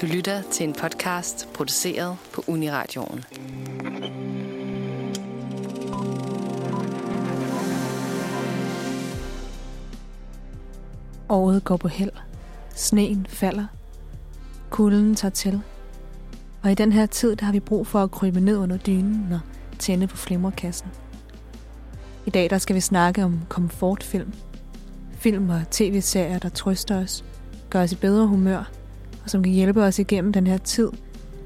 Du lytter til en podcast produceret på Uniradioen. Året går på held. Sneen falder. Kulden tager til. Og i den her tid, der har vi brug for at krybe ned under dynen og tænde på flimmerkassen. I dag der skal vi snakke om komfortfilm. Film og tv-serier, der trøster os, gør os i bedre humør, og som kan hjælpe os igennem den her tid,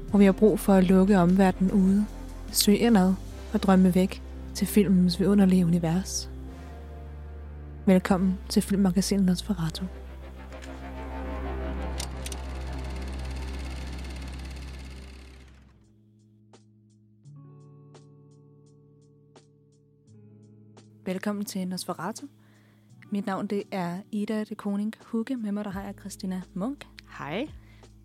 hvor vi har brug for at lukke omverdenen ude, søge indad og drømme væk til filmens vidunderlige univers. Velkommen til Filmmagasinet Nosferatu. Velkommen til Nosferatu. Mit navn det er Ida de Koning Hugge. Med mig der har jeg Christina Munk. Hej.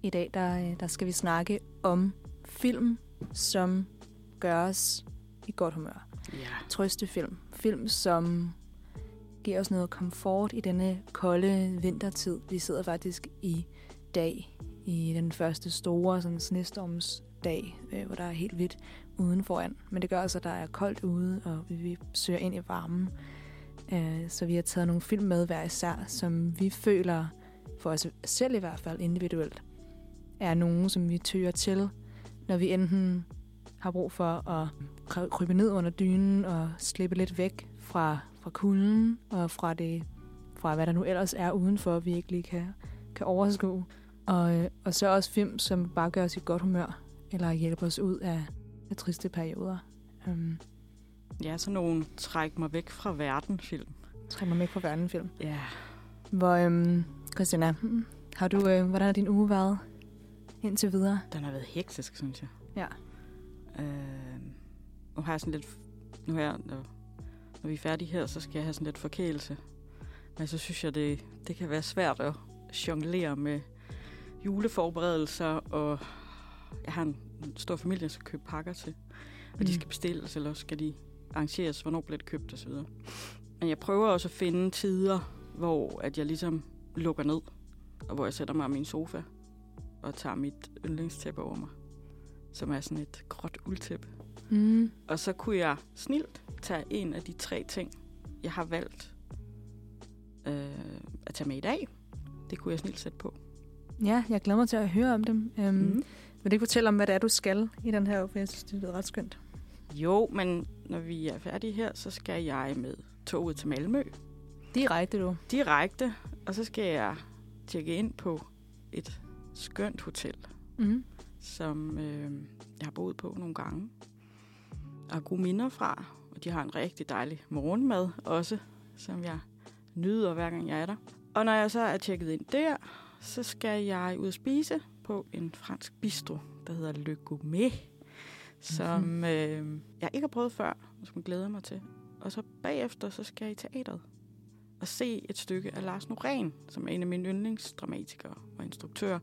I dag der, der skal vi snakke om film, som gør os i godt humør. Ja. Trøstefilm. Film, som giver os noget komfort i denne kolde vintertid. Vi sidder faktisk i dag i den første store sådan, snestormsdag, øh, hvor der er helt hvidt uden foran. Men det gør altså, at der er koldt ude, og vi, vi søger ind i varmen. Øh, så vi har taget nogle film med hver især, som vi føler, for os selv i hvert fald individuelt, er nogen, som vi tøger til, når vi enten har brug for at krybe ned under dynen og slippe lidt væk fra, fra kulden og fra, det, fra hvad der nu ellers er udenfor, vi ikke lige kan, kan overskue. Og, øh, og så også film, som bare gør os i godt humør, eller hjælper os ud af, af triste perioder. Um, Ja, sådan nogle træk mig væk fra verden film. træk mig med på verden film. Ja. Hvor, um, Christina, har du, øh, hvordan har din uge været indtil videre? Den har været hektisk, synes jeg. Ja. Øh, nu har jeg sådan lidt... Nu her, når, når vi er færdige her, så skal jeg have sådan lidt forkælelse. Men så synes jeg, det, det kan være svært at jonglere med juleforberedelser, og jeg har en stor familie, jeg skal købe pakker til. Og mm. de skal bestilles, eller skal de arrangeres, hvornår bliver det købt osv. Men jeg prøver også at finde tider, hvor at jeg ligesom lukker ned, og hvor jeg sætter mig i min sofa og tager mit yndlingstæppe over mig, som er sådan et gråt uldtæppe. Mm. Og så kunne jeg snilt tage en af de tre ting, jeg har valgt øh, at tage med i dag. Det kunne jeg snilt sætte på. Ja, jeg glæder mig til at høre om dem. Um, mm. Vil du ikke fortælle om, hvad det er, du skal i den her? For jeg synes, det lyder ret skønt. Jo, men når vi er færdige her, så skal jeg med toget til Malmø Direkte, du. direkte, og så skal jeg tjekke ind på et skønt hotel, Mm. som øh, jeg har boet på nogle gange. Og har gode minder fra, og de har en rigtig dejlig morgenmad også, som jeg nyder hver gang jeg er der. Og når jeg så er tjekket ind der, så skal jeg ud og spise på en fransk bistro, der hedder Le Gourmet, som Mhm. øh, jeg ikke har prøvet før, og som jeg glæder mig til. Og så bagefter, så skal jeg i teateret at se et stykke af Lars Noren, som er en af mine yndlingsdramatikere og instruktører.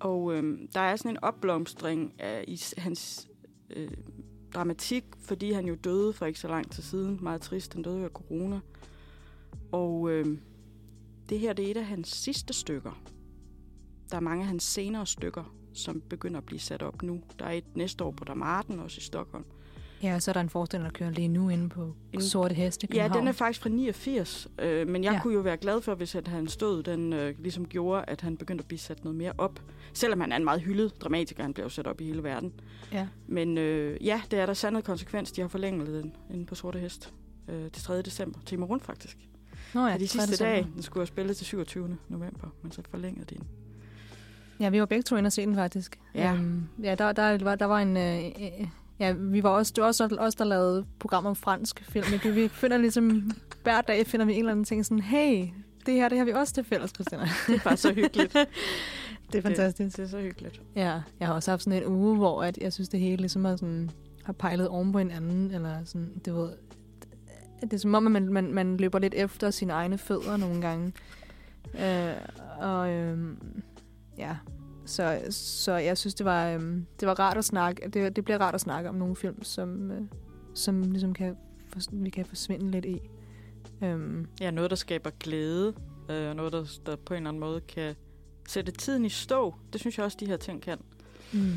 Og øh, der er sådan en opblomstring af i hans øh, dramatik, fordi han jo døde for ikke så lang tid siden. Meget trist, han døde af corona. Og øh, det her, det er et af hans sidste stykker. Der er mange af hans senere stykker, som begynder at blive sat op nu. Der er et næste år på Dramaten, også i Stockholm. Ja, og så er der en forestilling, der kører lige nu inde på En- Sorte Heste Ja, den er faktisk fra 89, øh, men jeg Ja. kunne jo være glad for, hvis at han stod, den øh, ligesom gjorde, at han begyndte at blive sat noget mere op. Selvom han er en meget hyldet dramatiker, han bliver jo sat op i hele verden. Ja. Men øh, ja, det er der sandet konsekvens. De har forlænget den inde på Sorte Hest øh, til 3. december, til i morgen faktisk. Nå ja, Ja, de 3. sidste dage, den skulle have spillet til 27. november, men så forlængede de den. Ja, vi var begge to inde og se den faktisk. Ja. Øhm, ja, der, der, var, der var en... Øh, ja, vi var også, det var også os, der lavede program om fransk film. Vi, vi finder ligesom, hver dag finder vi en eller anden ting sådan, hey, det her, det har vi også til fælles, Christina. Det er bare så hyggeligt. Det er fantastisk. Det er så hyggeligt. Ja, jeg har også haft sådan en uge, hvor at jeg synes, det hele ligesom har, sådan, har pejlet oven på hinanden, eller sådan, det ved, det er som om, at man, man, man løber lidt efter sine egne fødder nogle gange. Øh, og øh, ja, så, så jeg synes, det var, øh, det var rart at snakke, det, det bliver rart at snakke om nogle film, som, øh, som ligesom kan, for, vi kan forsvinde lidt i. Øh, Ja, noget, der skaber glæde, øh, og noget, der, der på en eller anden måde kan sætte tiden i stå. Det synes jeg også, de her ting kan. Mm.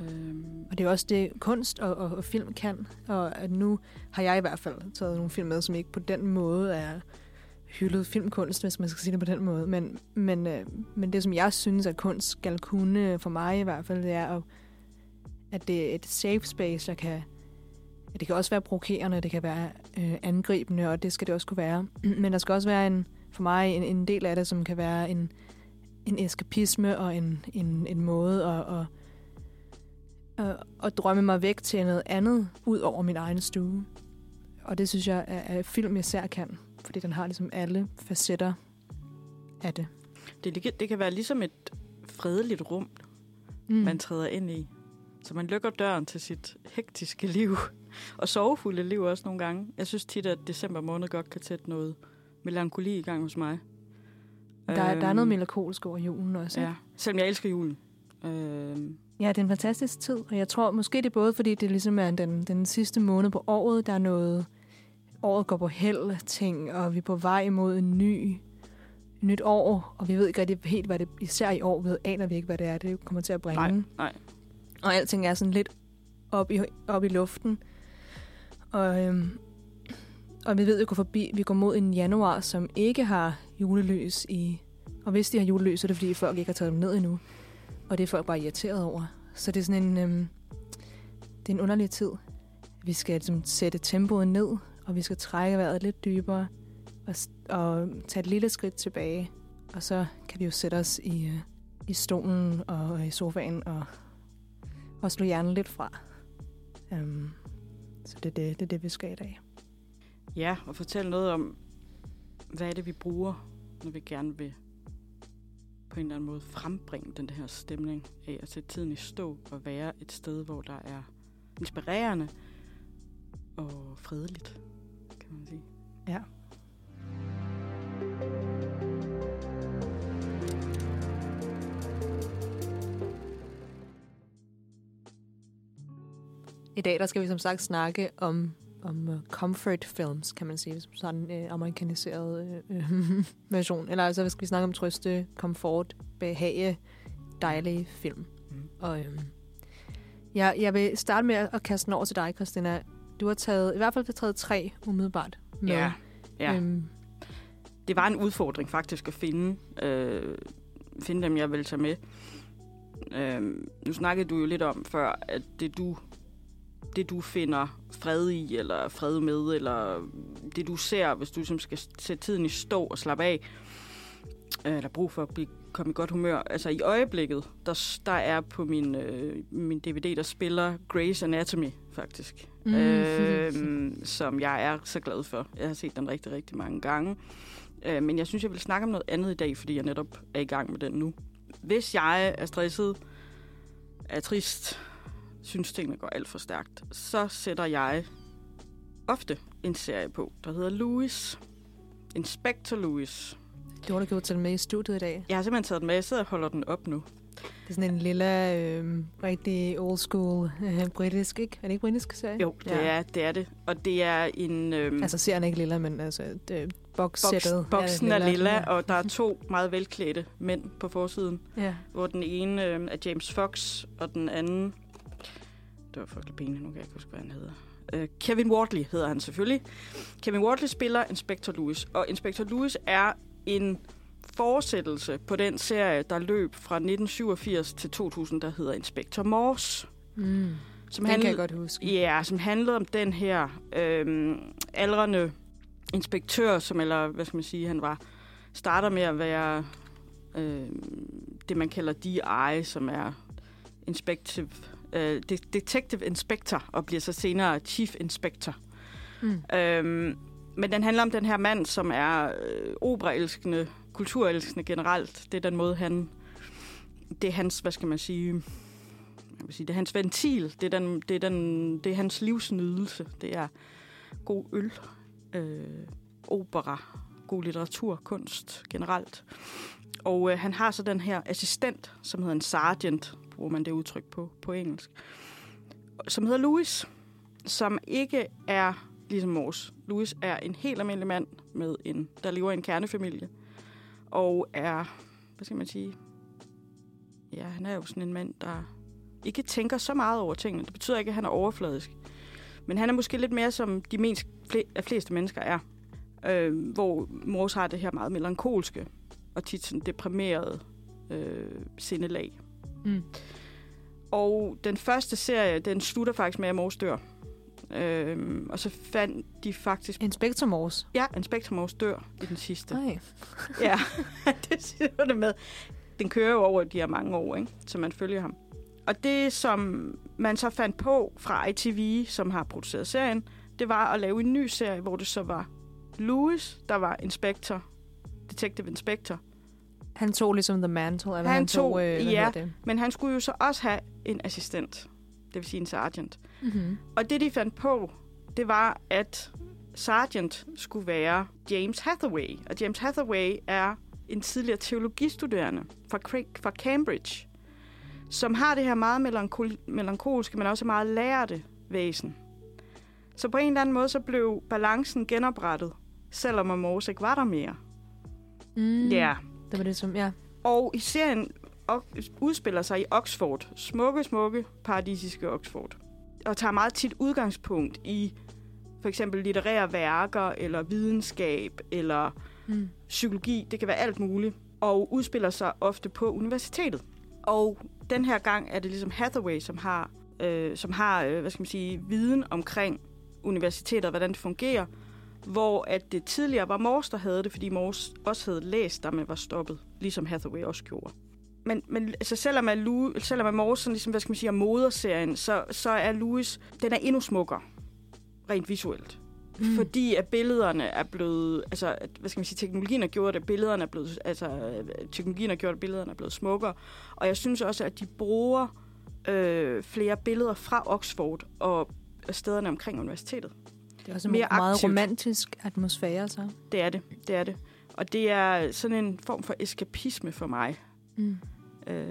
Øhm, Og det er også det, kunst og, og, og film kan. Og at nu har jeg i hvert fald taget nogle film med, som ikke på den måde er hyldet filmkunst, hvis man skal sige det på den måde. Men, men, øh, men det, som jeg synes, at kunst skal kunne, for mig i hvert fald, det er, at, at det er et safe space, der kan... at Det kan også være provokerende, det kan være øh, angribende, og det skal det også kunne være. Men der skal også være en, for mig en, en del af det, som kan være en, en eskapisme og en, en, en måde at, at at, at drømme mig væk til noget andet ud over min egen stue. Og det synes jeg, at, at film især kan, fordi den har ligesom alle facetter af det. det, det, kan være ligesom et fredeligt rum, Mm. man træder ind i. Så man lukker døren til sit hektiske liv. Og sorgfulde liv også nogle gange. Jeg synes tit, at december måned godt kan sætte noget melankoli i gang hos mig. der, er, der er noget Øhm, melankolsk over julen også. ikke? Ja, selvom jeg elsker julen. Øhm, Ja, det er en fantastisk tid, og jeg tror måske det er både, fordi det ligesom er den, den sidste måned på året, der er noget, året går på held ting, og vi er på vej imod en ny, nyt år, og vi ved ikke rigtig helt, hvad det især i år, ved aner vi ikke, hvad det er, det kommer til at bringe. nej, nej. Og alting er sådan lidt op i, op i luften. Og, øhm, og vi ved, at vi går forbi, vi går mod en januar, som ikke har julelys i... Og hvis de har julelys, så er det fordi, folk ikke har taget dem ned endnu. Og det er folk bare irriteret over. Så det er sådan en... Øhm, det er en underlig tid. Vi skal ligesom, sætte tempoet ned, og vi skal trække vejret lidt dybere, og, og tage et lille skridt tilbage. Og så kan vi jo sætte os i, øh, i stolen og i sofaen og og slå hjernen lidt fra. Um, så det er det, det er det, vi skal i dag. Ja, og fortælle noget om, hvad er det, vi bruger, når vi gerne vil på en eller anden måde frembringe den her stemning af at sætte tiden i stå og være et sted, hvor der er inspirerende og fredeligt, kan man sige. Ja. I dag der skal vi som sagt snakke om, om uh, comfort films, kan man sige, som sådan en uh, amerikaniseret uh, version. Eller altså, skal vi snakke om trøste, komfort, behage, dejlige film. Mm. Og øhm, jeg, jeg vil starte med at kaste den over til dig, Christina. Du har taget, i hvert fald taget tre umiddelbart med. Ja, ja. Øhm, Det var en udfordring faktisk at finde, øh, finde dem, jeg ville tage med. Øh, nu snakkede du jo lidt om før, at det du, det du finder fred i, eller fred med, eller det du ser, hvis du ligesom skal sætte tiden i stå og slappe af, øh, der er brug for at blive, komme i godt humør. Altså i øjeblikket, der, der er på min, øh, min DVD, der spiller Grey's Anatomy faktisk. Mm. Øh, som jeg er så glad for. Jeg har set den rigtig, rigtig mange gange. Øh, men jeg synes, jeg vil snakke om noget andet i dag, fordi jeg netop er i gang med den nu. Hvis jeg er stresset, er trist, synes tingene går alt for stærkt, så sætter jeg ofte en serie på, der hedder Louis. Inspector Louis. Du har da gjort til med i studiet i dag. Jeg har simpelthen taget den med, jeg sidder og holder den op nu. Det er sådan en lille, øh, rigtig old school øh, britisk, ikke? Er det ikke britisk serie? Jo, det, ja. er, det er det. Og det er en... Øhm, Altså serien er ikke lilla, men altså det, boxsættet. boks, boksen er lilla, ja. og der er to meget velklædte mænd på forsiden. Ja. hvor den ene øh, er James Fox, og den anden... Det var frygtelig penge, nu kan jeg ikke huske, hvad han hedder. Øh, Kevin Wardley hedder han selvfølgelig. Kevin Wardley spiller Inspector Lewis, og Inspector Lewis er en fortsættelse på den serie, der løb fra 1987 til 2000, der hedder Inspector Morse. Mm. Som Den handlede- kan jeg godt huske. Ja, som handlede om den her øh, aldrende inspektør, som, eller hvad skal man sige, han var, starter med at være øh, det, man kalder DI, som er inspective, øh, de- detective inspector, og bliver så senere chief inspector. Mm. Øhm, men den handler om den her mand, som er øh, operaelskende, kulturelskende generelt. Det er den måde, han... Det er hans, hvad skal man sige... Jeg vil sige, det er hans ventil. Det er, den, det, er den, det er hans livsnydelse. Det er god øl, øh, opera, god litteratur, kunst generelt. Og øh, han har så den her assistent, som hedder en sergeant, bruger man det udtryk på, på engelsk, som hedder Louis, som ikke er ligesom Mors. Louis er en helt almindelig mand, med en, der lever i en kernefamilie, og er, hvad skal man sige, ja, han er jo sådan en mand, der ikke tænker så meget over tingene. Det betyder ikke, at han er overfladisk. Men han er måske lidt mere, som de mest fl- fleste mennesker er. Øh, hvor Mors har det her meget melankolske og tit sådan deprimerede øh, sindelag. Mm. Og den første serie, den slutter faktisk med, at Mors dør. Øhm, og så fandt de faktisk... Inspector Morse. Ja, Inspector Mors dør i den sidste. Nej. Ja, det siger det med. Den kører jo over de her mange år, ikke? så man følger ham. Og det, som man så fandt på fra ITV, som har produceret serien, det var at lave en ny serie, hvor det så var Louis, der var inspektor, detective inspector. Han tog ligesom The Mantle, eller Han han, tog, tog- øh, ja. det? Men han skulle jo så også have en assistent, det vil sige en sergeant. Mm-hmm. Og det, de fandt på, det var, at Sergeant skulle være James Hathaway. Og James Hathaway er en tidligere teologistuderende fra, fra Cambridge, som har det her meget melankol- melankolske, men også meget lærte væsen. Så på en eller anden måde, så blev balancen genoprettet, selvom Morse ikke var der mere. Mm. Ja. Det var det som, ja. Og i serien udspiller sig i Oxford. Smukke, smukke, paradisiske Oxford. Og tager meget tit udgangspunkt i for eksempel litterære værker, eller videnskab, eller Mm. psykologi. Det kan være alt muligt. Og udspiller sig ofte på universitetet. Og den her gang er det ligesom Hathaway, som har, øh, som har øh, hvad skal man sige, viden omkring universitetet, og hvordan det fungerer. Hvor at det tidligere var Mors, der havde det, fordi Mors også havde læst, der man var stoppet, ligesom Hathaway også gjorde. Men, men altså, selvom, at Louis, selvom at sådan ligesom, hvad skal man sige, er moderserien, så, så er Louis, den er endnu smukkere, rent visuelt. Mm. Fordi at billederne er blevet, altså, at, hvad skal man sige, teknologien har gjort, at billederne er blevet, altså, teknologien har gjort, at billederne er blevet smukkere. Og jeg synes også, at de bruger øh, flere billeder fra Oxford og stederne omkring universitetet. Det er også en mere meget aktivt. romantisk atmosfære, så. Det er det, det er det. Og det er sådan en form for eskapisme for mig. Mm. Øh,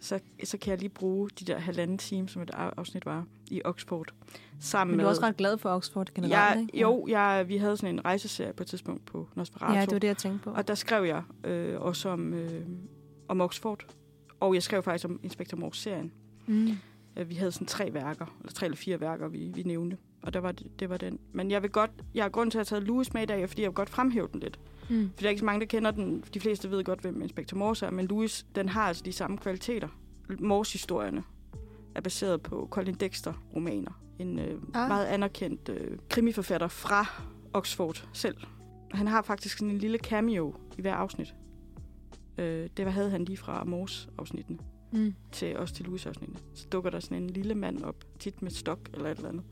så, så kan jeg lige bruge de der halvanden time, som et af- afsnit var, i Oxford. Sammen Men du med... er også ret glad for Oxford generelt, jeg, ikke? Jo, jeg, vi havde sådan en rejseserie på et tidspunkt på Nosferatu. Ja, det var det, jeg tænkte på. Og der skrev jeg øh, også om, øh, om Oxford. Og jeg skrev faktisk om Inspector Morse-serien. Mm. Øh, Vi havde sådan tre værker, eller tre eller fire værker, vi, vi nævnte. Og der var det, det var den. Men jeg vil godt, jeg har grund til at have taget Louis med i dag, fordi jeg vil godt fremhæve den lidt. Mm. For der er ikke så mange, der kender den. De fleste ved godt, hvem Inspector Morse er, men Louis, den har altså de samme kvaliteter. Morse-historierne er baseret på Colin Dexter-romaner. En øh, ah. meget anerkendt øh, krimiforfatter fra Oxford selv. Han har faktisk sådan en lille cameo i hver afsnit. Øh, det var, havde han lige fra Morse-afsnittene Mm. til også til Louis-afsnittene. Så dukker der sådan en lille mand op, tit med stok eller et eller andet.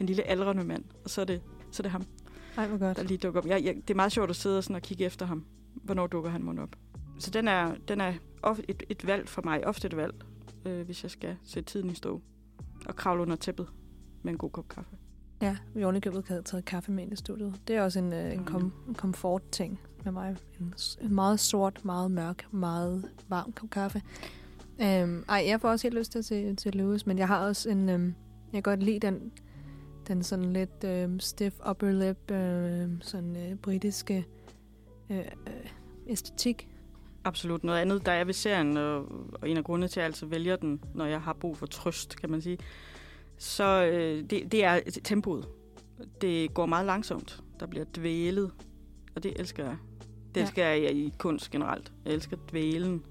En lille aldrende mand, og så er det, så er det ham Ej, hvor godt. der lige dukker op. Jeg, jeg, det er meget sjovt at sidde og, sådan og kigge efter ham. Hvornår dukker han mon op? Så den er, den er of, et, et valg for mig. Ofte et valg, øh, hvis jeg skal sætte tiden i stå. Og kravle under tæppet med en god kop kaffe. Ja, vi har ovenikøbet havde taget kaffe med ind i studiet. Det er også en, øh, en, kom, en komfort-ting med mig. En, en meget sort, meget mørk, meget varm kop kaffe. Øhm, ej, jeg får også helt lyst til at se til Lewis, men jeg har også en... Øhm, jeg kan godt lide den, den sådan lidt øhm, stiff upper lip, øhm, sådan øh, britiske øh, øh, æstetik. Absolut. Noget andet, der er ved serien, og, og en af grundene til, at jeg altså vælger den, når jeg har brug for trøst, kan man sige, så øh, det, det er tempoet. Det går meget langsomt. Der bliver dvælet, og det elsker jeg. Det Ja. elsker jeg i kunst generelt. Jeg elsker dvælen.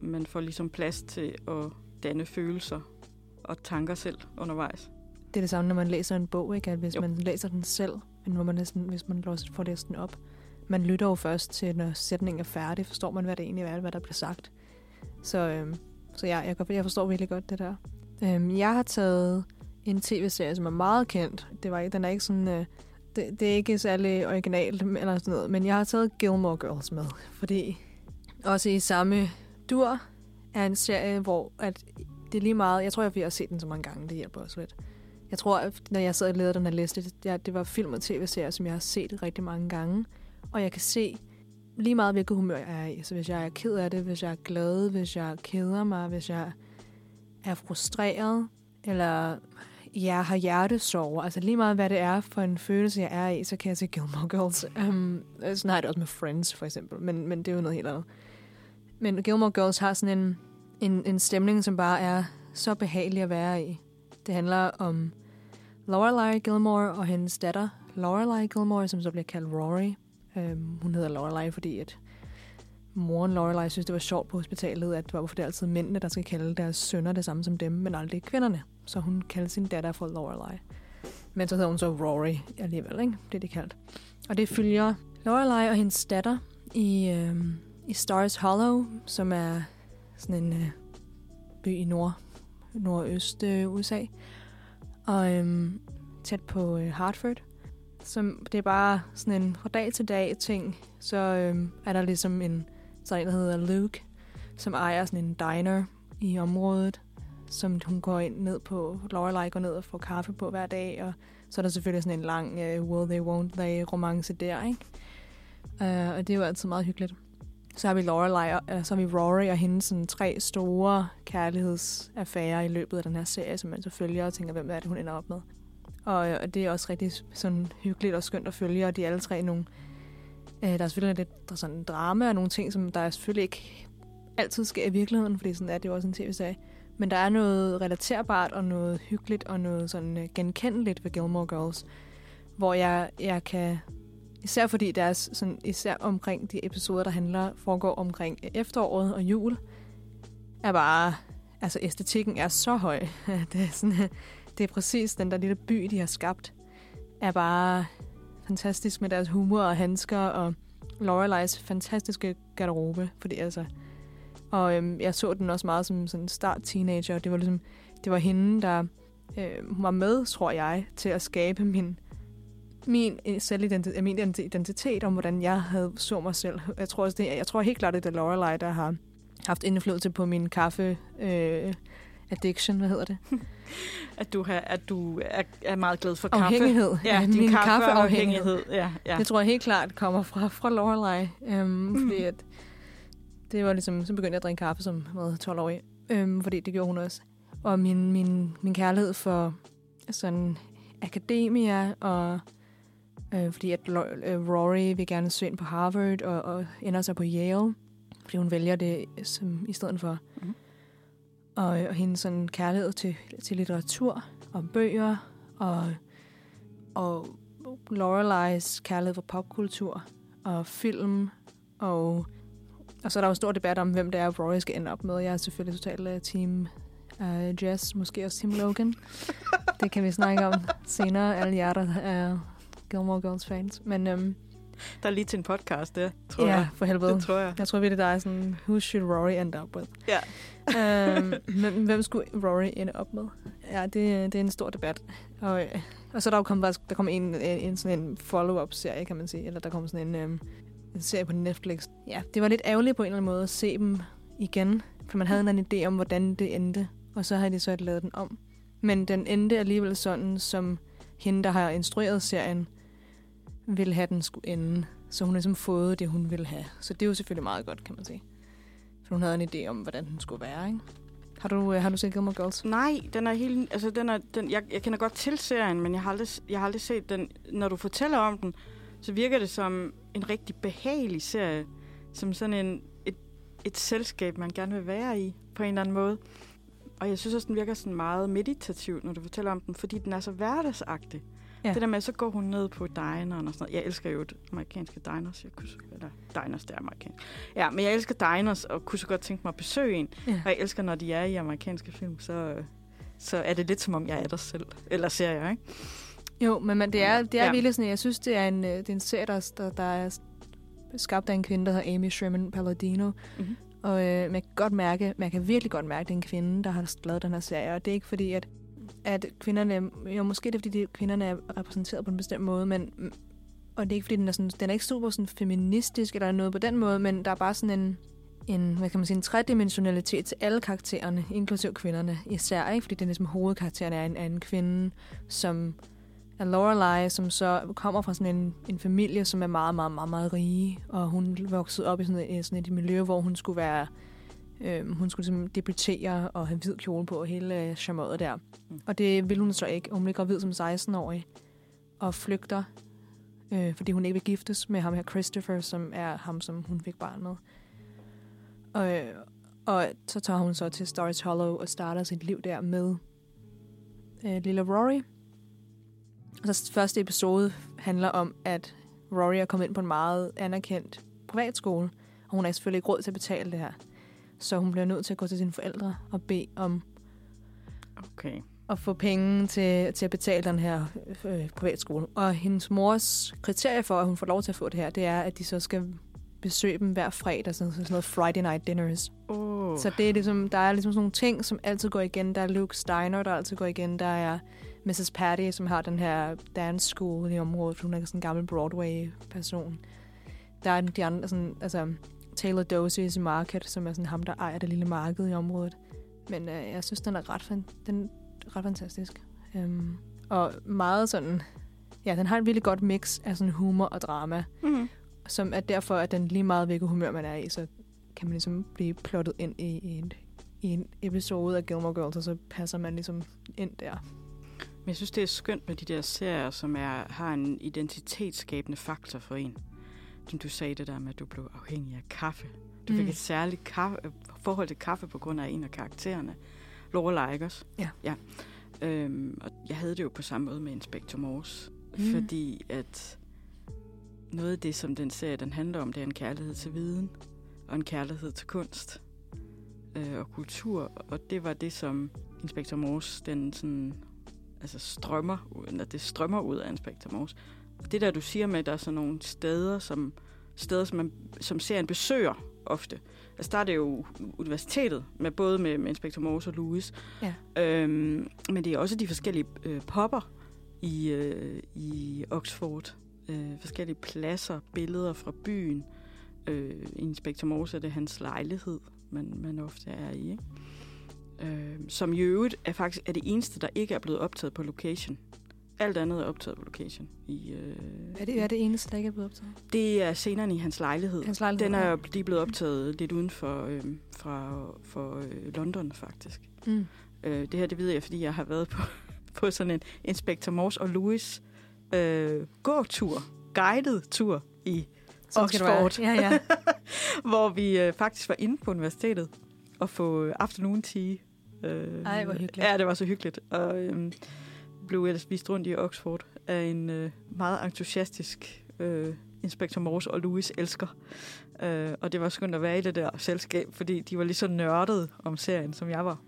Man får ligesom plads til at danne følelser og tanker selv undervejs. Det er det samme, når man læser en bog, ikke? At hvis Jo. man læser den selv, men hvor man næsten, hvis man låser- får læst den op, man lytter jo først til, når sætningen er færdig, forstår man, hvad det egentlig er, hvad der bliver sagt. Så, øhm, så ja, jeg, jeg forstår virkelig godt det der. Øhm, jeg har taget en tv-serie, som er meget kendt. Det var, den er ikke sådan... Øh, det, det er ikke særlig originalt eller sådan noget, men jeg har taget Gilmore Girls med, fordi også i samme dur er en serie, hvor at det er lige meget... Jeg tror, jeg har set den så mange gange, det hjælper også lidt. Jeg tror, at når jeg sad og lavede den her liste, det, det, det var film og tv-serier, som jeg har set rigtig mange gange. Og jeg kan se lige meget, hvilket humør jeg er i. Så hvis jeg er ked af det, hvis jeg er glad, hvis jeg keder mig, hvis jeg er frustreret, eller jeg har hjertesorger, altså lige meget, hvad det er for en følelse, jeg er i, så kan jeg se Gilmore Girls. Um, sådan har jeg det også med Friends, for eksempel, men, men det er jo noget helt andet. Men Gilmore Girls har sådan en, en, en stemning, som bare er så behagelig at være i. Det handler om Lorelai Gilmore og hendes datter, Lorelai Gilmore, som så bliver kaldt Rory. Øhm, hun hedder Lorelai, fordi at moren Lorelai synes, det var sjovt på hospitalet, at hvorfor det er altid mændene, der skal kalde deres sønner det samme som dem, men aldrig kvinderne. Så hun kaldte sin datter for Lorelai. Men så hedder hun så Rory alligevel, ikke? Det er det kaldt. Og det følger Lorelai og hendes datter i, øhm, i Stars Hollow, som er sådan en øh, by i nord, nordøst øh, USA. Og øhm, tæt på øh, Hartford. Så det er bare sådan en fra dag til dag ting. Så øhm, er der ligesom en, sådan en, der hedder Luke, som ejer sådan en diner i området, som hun går ind ned på. Lorelei går ned og får kaffe på hver dag, og så er der selvfølgelig sådan en lang uh, will they, won't they romance der, ikke? Uh, og det er jo altid meget hyggeligt. Så har vi Lorelei, eller øh, så har vi Rory og hendes sådan, tre store kærlighedsaffærer i løbet af den her serie, som man så følger og tænker, hvem er det, hun ender op med. Og, og det er også rigtig sådan hyggeligt og skønt at følge, og de er alle tre nogle... Øh, der er selvfølgelig lidt der er sådan drama og nogle ting, som der selvfølgelig ikke altid sker i virkeligheden, fordi sådan er det jo også en tv-serie. Men der er noget relaterbart og noget hyggeligt og noget sådan øh, genkendeligt ved Gilmore Girls, hvor jeg, jeg kan... Især fordi deres, sådan, især omkring de episoder, der handler, foregår omkring efteråret og jul, er bare... Altså, æstetikken er så høj. det, er sådan, det er præcis den der lille by, de har skabt, er bare fantastisk med deres humor og handsker og Loreleis fantastiske garderobe. Fordi altså, og øhm, jeg så den også meget som sådan start teenager. Det var ligesom, det var hende, der øh, var med, tror jeg, til at skabe min min selvidentitet, min identitet om, hvordan jeg havde så mig selv. Jeg tror, også, det, jeg tror helt klart, at det er Lorelei, der har haft indflydelse på min kaffe øh, addiction, hvad hedder det? at du, har, at du er, er meget glad for kaffe. Afhængighed. Ja, ja din min kaffeafhængighed. Ja, ja. Det tror jeg helt klart kommer fra, fra Lorelei. Øhm, mm. Fordi at det var ligesom, så begyndte jeg at drikke kaffe som hvad, 12 år øhm, fordi det gjorde hun også. Og min, min, min kærlighed for sådan akademia, og øh, fordi at øh, Rory vil gerne søge ind på Harvard, og, og ender sig på Yale, fordi hun vælger det som, i stedet for. Mm. Og, og hendes sådan kærlighed til, til litteratur og bøger, og, og Loreleis kærlighed for popkultur og film, og og så er der jo en stor debat om, hvem det er, Rory skal ende op med. Jeg er selvfølgelig totalt uh, team uh, Jess, måske også Team Logan. det kan vi snakke om senere, alle jer, der er Gilmore Girls fans. Men, um, der er lige til en podcast, det tror ja, jeg. for helvede. Det tror jeg. Jeg tror virkelig, der er sådan, who should Rory end up with? Ja. um, men hvem skulle Rory ende op med? Ja, det, det er en stor debat. Og, og så er der jo kommet, der kom en, en, en, sådan en follow-up-serie, kan man sige. Eller der kom sådan en, um, en serie på Netflix. Ja, det var lidt ærgerligt på en eller anden måde at se dem igen, for man havde en anden idé om, hvordan det endte, og så havde de så lavet den om. Men den endte alligevel sådan, som hende, der har instrueret serien, ville have den skulle ende. Så hun har ligesom fået det, hun ville have. Så det er jo selvfølgelig meget godt, kan man sige. For hun havde en idé om, hvordan den skulle være, ikke? Har du, øh, har du set Gilmore Girls? Nej, den er helt... Altså, den er, den, jeg, jeg kender godt til serien, men jeg har, aldrig, jeg har aldrig set den. Når du fortæller om den, så virker det som en rigtig behagelig serie. Som sådan en, et, et selskab, man gerne vil være i, på en eller anden måde. Og jeg synes også, den virker sådan meget meditativ, når du fortæller om den, fordi den er så hverdagsagtig. Ja. Det der med, så går hun ned på dineren og sådan noget. Jeg elsker jo et amerikanske diners. Jeg kunne så, eller diners, det er amerikansk. Ja, men jeg elsker diners, og kunne så godt tænke mig at besøge en. Ja. Og jeg elsker, når de er i amerikanske film, så, så er det lidt som om, jeg er der selv. Eller serier, ikke? Jo, men man, det er, det er ja. virkelig sådan, jeg synes, det er en, øh, det er en serie, der, der, der er skabt af en kvinde, der hedder Amy Sherman Palladino. Mm-hmm. Og øh, man kan godt mærke, man kan virkelig godt mærke, at det er en kvinde, der har lavet den her serie. Og det er ikke fordi, at, at kvinderne, jo måske det er fordi, de, kvinderne er repræsenteret på en bestemt måde, men mm, og det er ikke fordi, den er, sådan, den er ikke super sådan feministisk eller noget på den måde, men der er bare sådan en, en, hvad kan man sige, en tredimensionalitet til alle karaktererne, inklusiv kvinderne især, ikke? fordi det er ligesom hovedkarakteren er en, anden kvinde, som er Lorelei, som så kommer fra sådan en, en familie, som er meget, meget, meget, meget rige, og hun voksede op i sådan et, sådan et miljø, hvor hun skulle være, øh, hun skulle ligesom debutere og have hvid kjole på, og hele øh, charmøret der. Mm. Og det vil hun så ikke. Hun bliver gravid som 16-årig, og flygter, øh, fordi hun ikke vil giftes med ham her Christopher, som er ham, som hun fik barn med. Og, øh, Og så tager hun så til Stories Hollow og starter sit liv der med øh, lille Rory. Og så første episode handler om, at Rory er kommet ind på en meget anerkendt privatskole, og hun har selvfølgelig ikke råd til at betale det her. Så hun bliver nødt til at gå til sine forældre og bede om Okay. at få penge til, til at betale den her øh, privatskole. Og hendes mors kriterie for, at hun får lov til at få det her, det er, at de så skal besøge dem hver fredag, sådan, sådan noget Friday night dinners. Oh. Så det er ligesom, der er ligesom sådan nogle ting, som altid går igen. Der er Luke Steiner, der altid går igen. Der er Mrs. Patty, som har den her dance school i området. Hun er sådan en gammel Broadway-person. Der er de andre, sådan, altså Taylor Dorsey's Market, som er sådan ham, der ejer det lille marked i området. Men øh, jeg synes, den er ret, fan- den er ret fantastisk. Um, og meget sådan... Ja, den har et virkelig godt mix af sådan humor og drama, Mm. som er derfor, at den lige meget hvilket humør man er i, så kan man ligesom blive plottet ind i, i, en, i en episode af Gilmore Girls, og så passer man ligesom ind der. Men jeg synes, det er skønt med de der serier, som er, har en identitetsskabende faktor for en. Som du sagde det der med, at du blev afhængig af kaffe. Du mm. fik et særligt kaffe, forhold til kaffe på grund af en af karaktererne. Lorelai, ikke også? Ja. ja. Øhm, og jeg havde det jo på samme måde med Inspector Morse. Mm. Mm. Fordi at noget af det, som den serie den handler om, det er en kærlighed til viden. Og en kærlighed til kunst. Øh, og kultur. Og det var det, som Inspector Morse, den sådan altså strømmer, ud- eller det strømmer ud af Inspector Morse. Det der, du siger med, at der er sådan nogle steder, som, steder, som, man, som serien besøger ofte. Altså der er det jo universitetet, med både med, med Inspector Morse og Louis. Ja. Øhm, men det er også de forskellige øh, popper i, øh, i Oxford. Øh, forskellige pladser, billeder fra byen. Øh, I Inspector Morse er det hans lejlighed, man, man ofte er i. Ikke? Øh, som i øvrigt er faktisk er det eneste, der ikke er blevet optaget på location. Alt andet er optaget på location. I, øh, Er det, er det eneste, der ikke er blevet optaget? det er scenerne i hans lejlighed. Hans lejlighed, Den er de er blevet optaget lidt uden for, øh, fra, for øh, London, faktisk. Mm. Øh, det her, det ved jeg, fordi jeg har været på, på sådan en Inspector Morse og Louis øh, gåtur, guided tur i Sådan. Oxford. Ja, ja. hvor vi øh, faktisk var inde på universitetet og få øh, afternoon tea. Øh, Ej, hvor hyggeligt. Ja, det var så hyggeligt. Og øh, blev ellers vist rundt i Oxford af en øh, meget entusiastisk øh, Inspector Morse og Louis elsker. Øh, og det var skønt at være i det der selskab, fordi de var lige så nørdede om serien, som jeg var.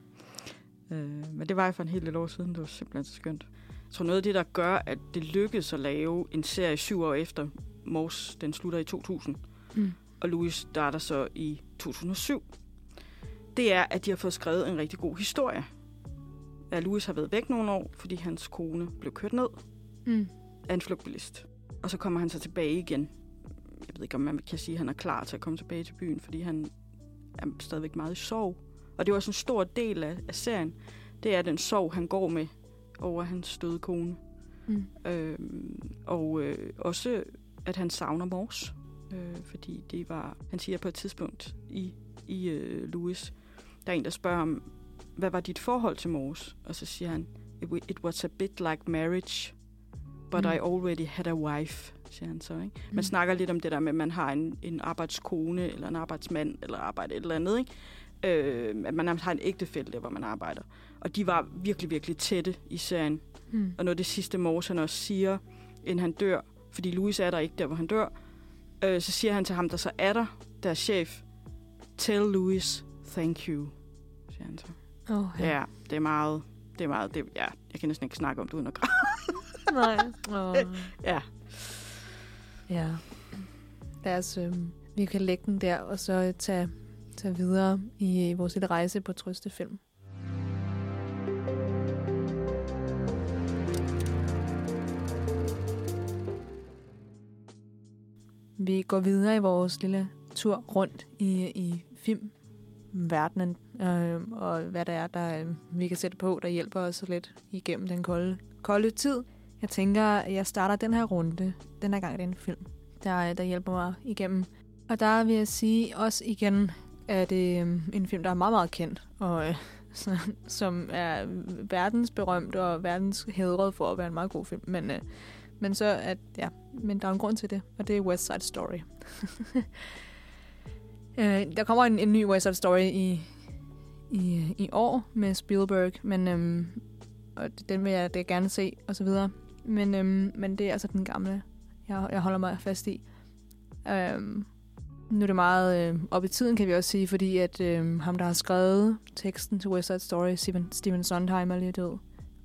Øh, men det var jeg for en hel del år siden. Det var simpelthen så skønt. Jeg tror noget af det, der gør, at det lykkedes at lave en serie syv år efter Morse, den slutter i 2000, Mm. og Louis starter så i 2007, det er, at de har fået skrevet en rigtig god historie. At Louis har været væk nogle år, fordi hans kone blev kørt ned Mm. af en flugtbilist. Og så kommer han så tilbage igen. Jeg ved ikke, om man kan sige, at han er klar til at komme tilbage til byen, fordi han er stadigvæk meget i sorg. Og det er også en stor del af, af serien. Det er den sorg, han går med over hans døde kone. Mm. Øhm, og øh, også, at han savner Mors. Øh, fordi det var, han siger på et tidspunkt i, i øh, Louis, der er en, der spørger ham, hvad var dit forhold til Mors? Og så siger han, it, wa- it was a bit like marriage, but Mm. I already had a wife, siger han så. Ikke? Man Mm. snakker lidt om det der med, at man har en, en arbejdskone, eller en arbejdsmand, eller arbejde et eller andet. Ikke? Øh, at man har en ægtefælle der, hvor man arbejder. Og de var virkelig, virkelig tætte i serien. Mm. Og noget det sidste Morse han også siger, inden han dør, fordi Louis er der ikke der, hvor han dør, øh, så siger han til ham, der så er der, der er chef, tell Louis thank you, siger han så. Oh, Ja, det er meget, det er meget, det, ja, jeg kan næsten ikke snakke om det uden at græde. Nej. Oh. Ja, Ja. Lad os, øh, vi kan lægge den der, og så tage, tage videre i vores lille rejse på Trøstefilm. Vi går videre i vores lille tur rundt i, i verdenen, øh, og hvad der er, der øh, vi kan sætte på, der hjælper os lidt igennem den kolde, kolde tid. Jeg tænker, at jeg starter den her runde. Den her gang er det en film, der, øh, der hjælper mig igennem. Og der vil jeg sige også igen, at det øh, en film, der er meget, meget kendt, og øh, så- som er verdensberømt og verdens hedret for at være en meget god film. Men, øh, men så at, ja, men der er en grund til det, og det er West Side Story. Øh, der kommer en, en ny West Side Story i, i, i år med Spielberg, men øhm, og den vil jeg det gerne se, og så videre. Men, øhm, men det er altså den gamle, jeg, jeg holder mig fast i. Øhm, nu er det meget øh, op i tiden, kan vi også sige, fordi at øh, ham, der har skrevet teksten til West Side Story, Steven, Steven Sondheim, er lige død.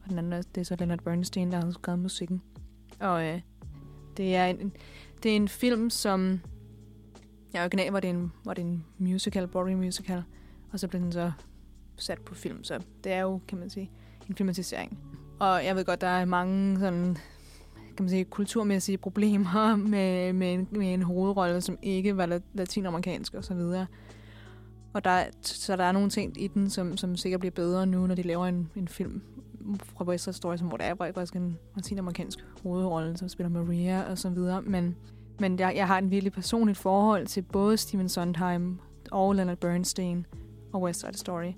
Og den anden, det er så Leonard Bernstein, der har skrevet musikken. Og øh, det, er en, det er en film, som... Jeg original var det en, var det en musical, Broadway musical, og så blev den så sat på film. Så det er jo, kan man sige, en filmatisering. Og jeg ved godt, der er mange sådan kan man sige, kulturmæssige problemer med, med, en, med en hovedrolle, som ikke var latinamerikansk og så videre. Og der, så der er nogle ting i den, som, som sikkert bliver bedre nu, når de laver en, en film fra West Side Story, som, hvor der er faktisk en latinamerikansk hovedrolle, som spiller Maria og så videre. Men, men jeg, jeg har en virkelig personligt forhold til både Steven Sondheim og Leonard Bernstein og West Side Story.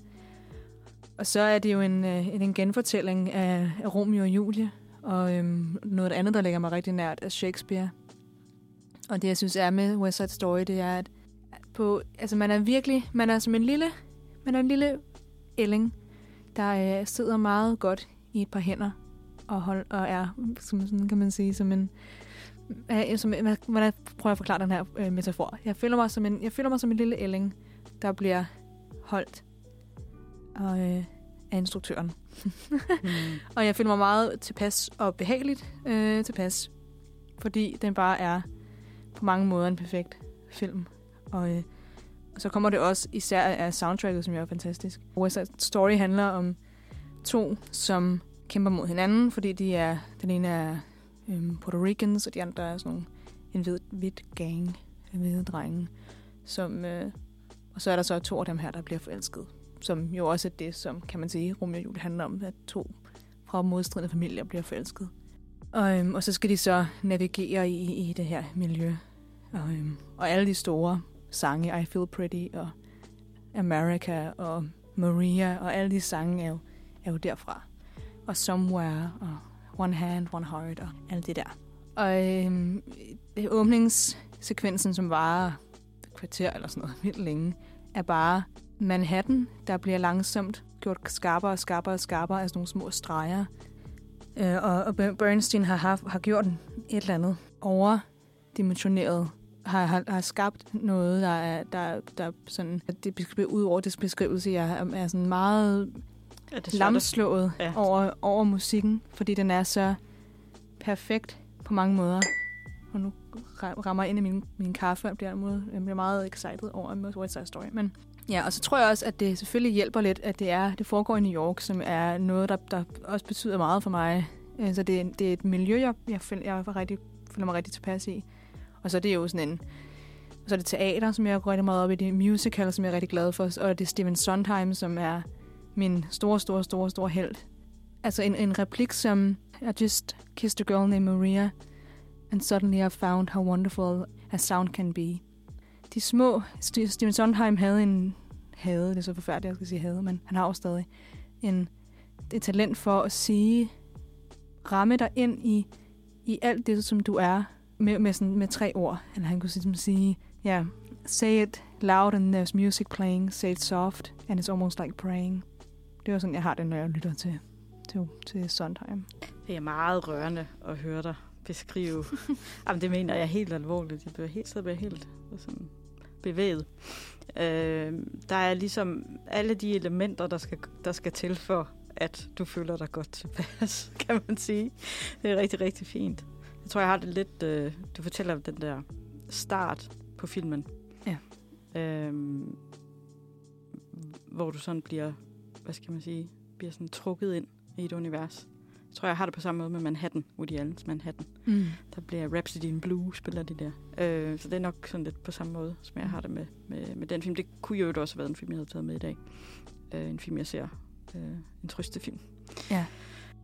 Og så er det jo en, øh, en, en genfortælling af, af Romeo og Julie, og øhm, noget andet, der ligger mig rigtig nært, er Shakespeare. Og det, jeg synes er med West Side Story, det er, at på, altså man er virkelig, man er som en lille, man er en lille ælling, der øh, sidder meget godt i et par hænder, og, hold, og er, som, sådan kan man sige, som en, øh, som, hvordan prøver at forklare den her øh, metafor. Jeg føler, mig som en, jeg føler mig som en lille ælling, der bliver holdt og, øh, af instruktøren. mm. Og jeg føler mig meget tilpas og behageligt øh, tilpas, fordi den bare er på mange måder en perfekt film. Og, øh, og så kommer det også især af soundtracket, som jo er fantastisk. West Side Story handler om to, som kæmper mod hinanden, fordi de er, den ene er øhm, Puerto Ricans, og de andre er sådan nogle, en hvid, hvid gang, en hvide drenge. Som, øh, og så er der så to af dem her, der bliver forelsket som jo også er det, som kan man sige, Romeo og Julie handler om, at to fra modstridende familier bliver forelsket. Og, øhm, og så skal de så navigere i, i det her miljø. Og, øhm, og alle de store sange, I Feel Pretty og America og Maria, og alle de sange er jo, er jo derfra. Og Somewhere og One Hand, One Heart og alt det der. Og øhm, åbningssekvensen, som varer et kvarter eller sådan noget vildt længe, er bare Manhattan, der bliver langsomt gjort skarpere og skarpere og skarpere af sådan nogle små streger. Øh, og, og Bernstein har, haft, har gjort et eller andet overdimensioneret har, har, har skabt noget, der er, der, der sådan, at det beskriver ud over det beskrivelse, jeg er, er sådan meget ja, lamslået ja. over, over musikken, fordi den er så perfekt på mange måder. Og nu rammer jeg ind i min, min kaffe, og bliver, jeg bliver meget excited over West Side Story. Men Ja, og så tror jeg også, at det selvfølgelig hjælper lidt, at det er det foregår i New York, som er noget, der, der også betyder meget for mig. Så altså, det, det er et miljø, jeg, jeg, føler, jeg rigtig, føler mig rigtig tilpas i. Og så er det jo sådan en... Så er det teater, som jeg går rigtig meget op i. Det er musical, som jeg er rigtig glad for. Og det er Steven Sondheim, som er min store, store, store, store held. Altså en, en replik som I just kissed a girl named Maria, and suddenly I found how wonderful a sound can be de små... Steven Sondheim havde en... Havde, det er så forfærdeligt, jeg skal sige havde, men han har jo stadig en, et talent for at sige, ramme dig ind i, i alt det, som du er, med, med, sådan, med tre ord. Eller han kunne ligesom sige, ja, yeah, say it loud and there's music playing, say it soft, and it's almost like praying. Det er sådan, jeg har det, når jeg lytter til, til, til Sondheim. Det er meget rørende at høre dig beskrive. Jamen, det mener jeg helt alvorligt. Jeg bliver helt, så bliver helt sådan bevæget. Øh, der er ligesom alle de elementer, der skal, der skal til for, at du føler dig godt tilpas, kan man sige. Det er rigtig, rigtig fint. Jeg tror, jeg har det lidt... Øh, du fortæller den der start på filmen. Ja. Øh, hvor du sådan bliver, hvad skal man sige, bliver sådan trukket ind i et univers. Jeg tror, jeg har det på samme måde med Manhattan, Woody Allen's Manhattan. Mm. Der bliver Rhapsody in Blue, spiller de der. Øh, så det er nok sådan lidt på samme måde, som jeg har det med, med, med den film. Det kunne jo også have været en film, jeg havde taget med i dag. Øh, en film, jeg ser. Øh, en trøstefilm. Ja.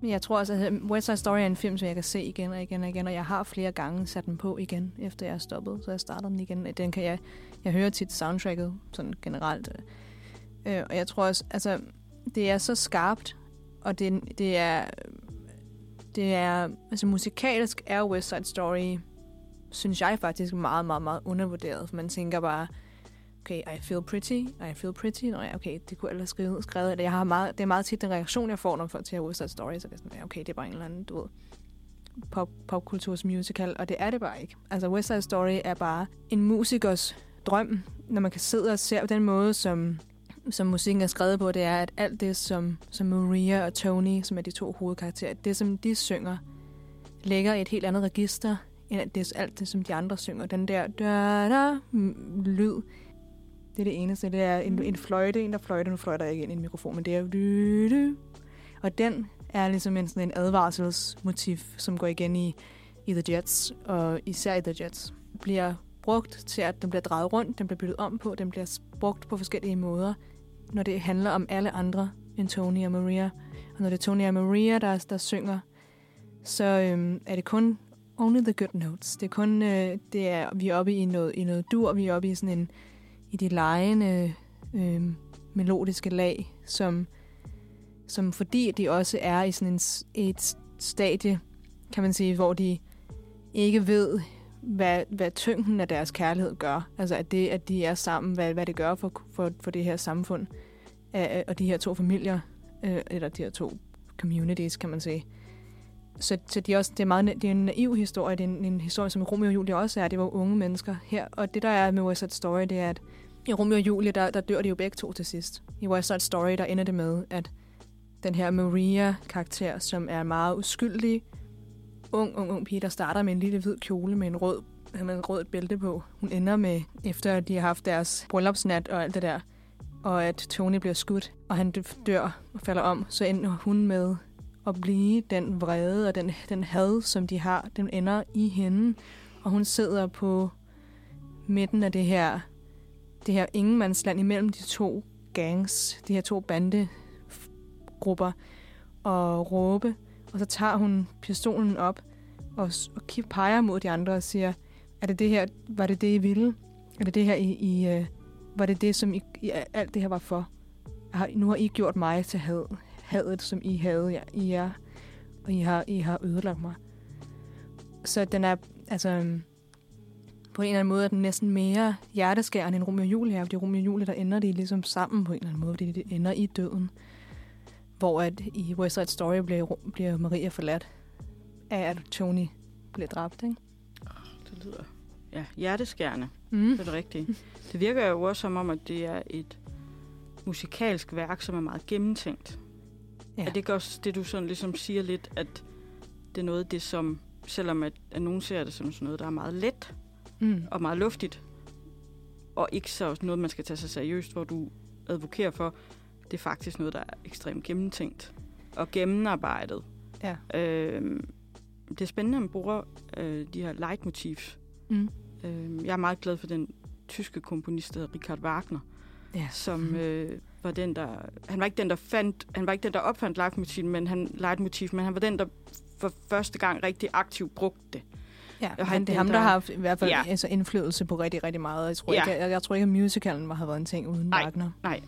Men jeg tror også, at West Side Story er en film, som jeg kan se igen og igen og igen, og jeg har flere gange sat den på igen, efter jeg er stoppet, så jeg starter den igen. Den kan jeg, jeg hører tit soundtracket, sådan generelt. Øh, og jeg tror også, altså, det er så skarpt, og det, det er det er, altså musikalsk er West Side Story, synes jeg faktisk meget, meget, meget undervurderet. For man tænker bare, okay, I feel pretty, I feel pretty. Nå ja, okay, det kunne jeg ellers skrive, skrevet. Eller jeg har meget, det er meget tit den reaktion, jeg får, når folk siger West Side Story, så det er sådan, ja, okay, det er bare en eller anden, du ved, pop, popkulturs musical, og det er det bare ikke. Altså, West Side Story er bare en musikers drøm, når man kan sidde og se på den måde, som, som musikken er skrevet på, det er, at alt det, som, som Maria og Tony, som er de to hovedkarakterer, det, som de synger, ligger i et helt andet register, end alt det, alt det som de andre synger. Den der da, da, mm, lyd, det er det eneste. Det er en, en fløjte, en der fløjter. Nu fløjter jeg ikke ind i en mikrofon, men det er du, du. Og den er ligesom en, sådan en advarselsmotiv, som går igen i, i The Jets, og især i The Jets. Bliver brugt til, at den bliver drejet rundt, den bliver byttet om på, den bliver brugt på forskellige måder, når det handler om alle andre end Tony og Maria. Og når det er Tony og Maria, der, der synger, så øhm, er det kun only the good notes. Det er kun, øh, det er, vi er oppe i noget, i noget dur, vi er oppe i sådan en, i de lejende øh, melodiske lag, som, som fordi de også er i sådan en, et stadie, kan man sige, hvor de ikke ved, hvad, hvad tyngden af deres kærlighed gør. Altså at det, at de er sammen, hvad, hvad det gør for, for, for det her samfund, og de her to familier, øh, eller de her to communities, kan man sige. Så, så de også, det, er meget, det er en naiv historie. Det er en, en historie, som Romeo og Julie også er. Det var unge mennesker her. Og det, der er med West Side Story, det er, at i Romeo og Julie, der, der dør de jo begge to til sidst. I West Side Story, der ender det med, at den her Maria-karakter, som er meget uskyldig, ung, ung, ung pige, der starter med en lille hvid kjole med en rød, med en rød bælte på. Hun ender med, efter at de har haft deres bryllupsnat og alt det der, og at Tony bliver skudt, og han dør og falder om, så ender hun med at blive den vrede og den, den had, som de har, den ender i hende. Og hun sidder på midten af det her, det her ingenmandsland imellem de to gangs, de her to bandegrupper, og råbe. Og så tager hun pistolen op og, og peger mod de andre og siger, er det det her, var det det, I ville? Er det det her, I, I øh, var det det, som I, I, alt det her var for? Har, nu har I gjort mig til had, hadet, som I havde ja, i jer, og I har, I har ødelagt mig. Så den er, altså, øhm, på en eller anden måde er den næsten mere hjerteskærende end Romeo og Julie fordi Romeo og Julie, der ender de ligesom sammen på en eller anden måde, fordi det ender i døden. Hvor at i West Side Story bliver, bliver Maria forladt af, at Tony bliver dræbt, ikke? Det lyder ja, hjerteskærende. Mm. Det er det rigtige. Det virker jo også som om, at det er et musikalsk værk, som er meget gennemtænkt. Ja. Er det ikke også det, du sådan ligesom siger lidt, at det er noget det, som, selvom at, at nogen ser det som sådan noget, der er meget let mm. og meget luftigt, og ikke så noget, man skal tage sig seriøst, hvor du advokerer for, det er faktisk noget, der er ekstremt gennemtænkt og gennemarbejdet. Ja. Øh, det er spændende, at man bruger øh, de her leitmotivs. Mm. Øh, jeg er meget glad for den tyske komponist, der Richard Wagner, ja. som mm. øh, var den, der... Han var ikke den, der fandt... Han var ikke den, der opfandt leitmotiv, men han, leitmotiv, men han var den, der for første gang rigtig aktivt brugte det. Ja, og han, det er ham, der, der har haft i hvert fald ja. altså indflydelse på rigtig, rigtig meget. Jeg tror, ja. ikke, jeg, jeg tror ikke, at musicalen har været en ting uden nej, Wagner. Nej,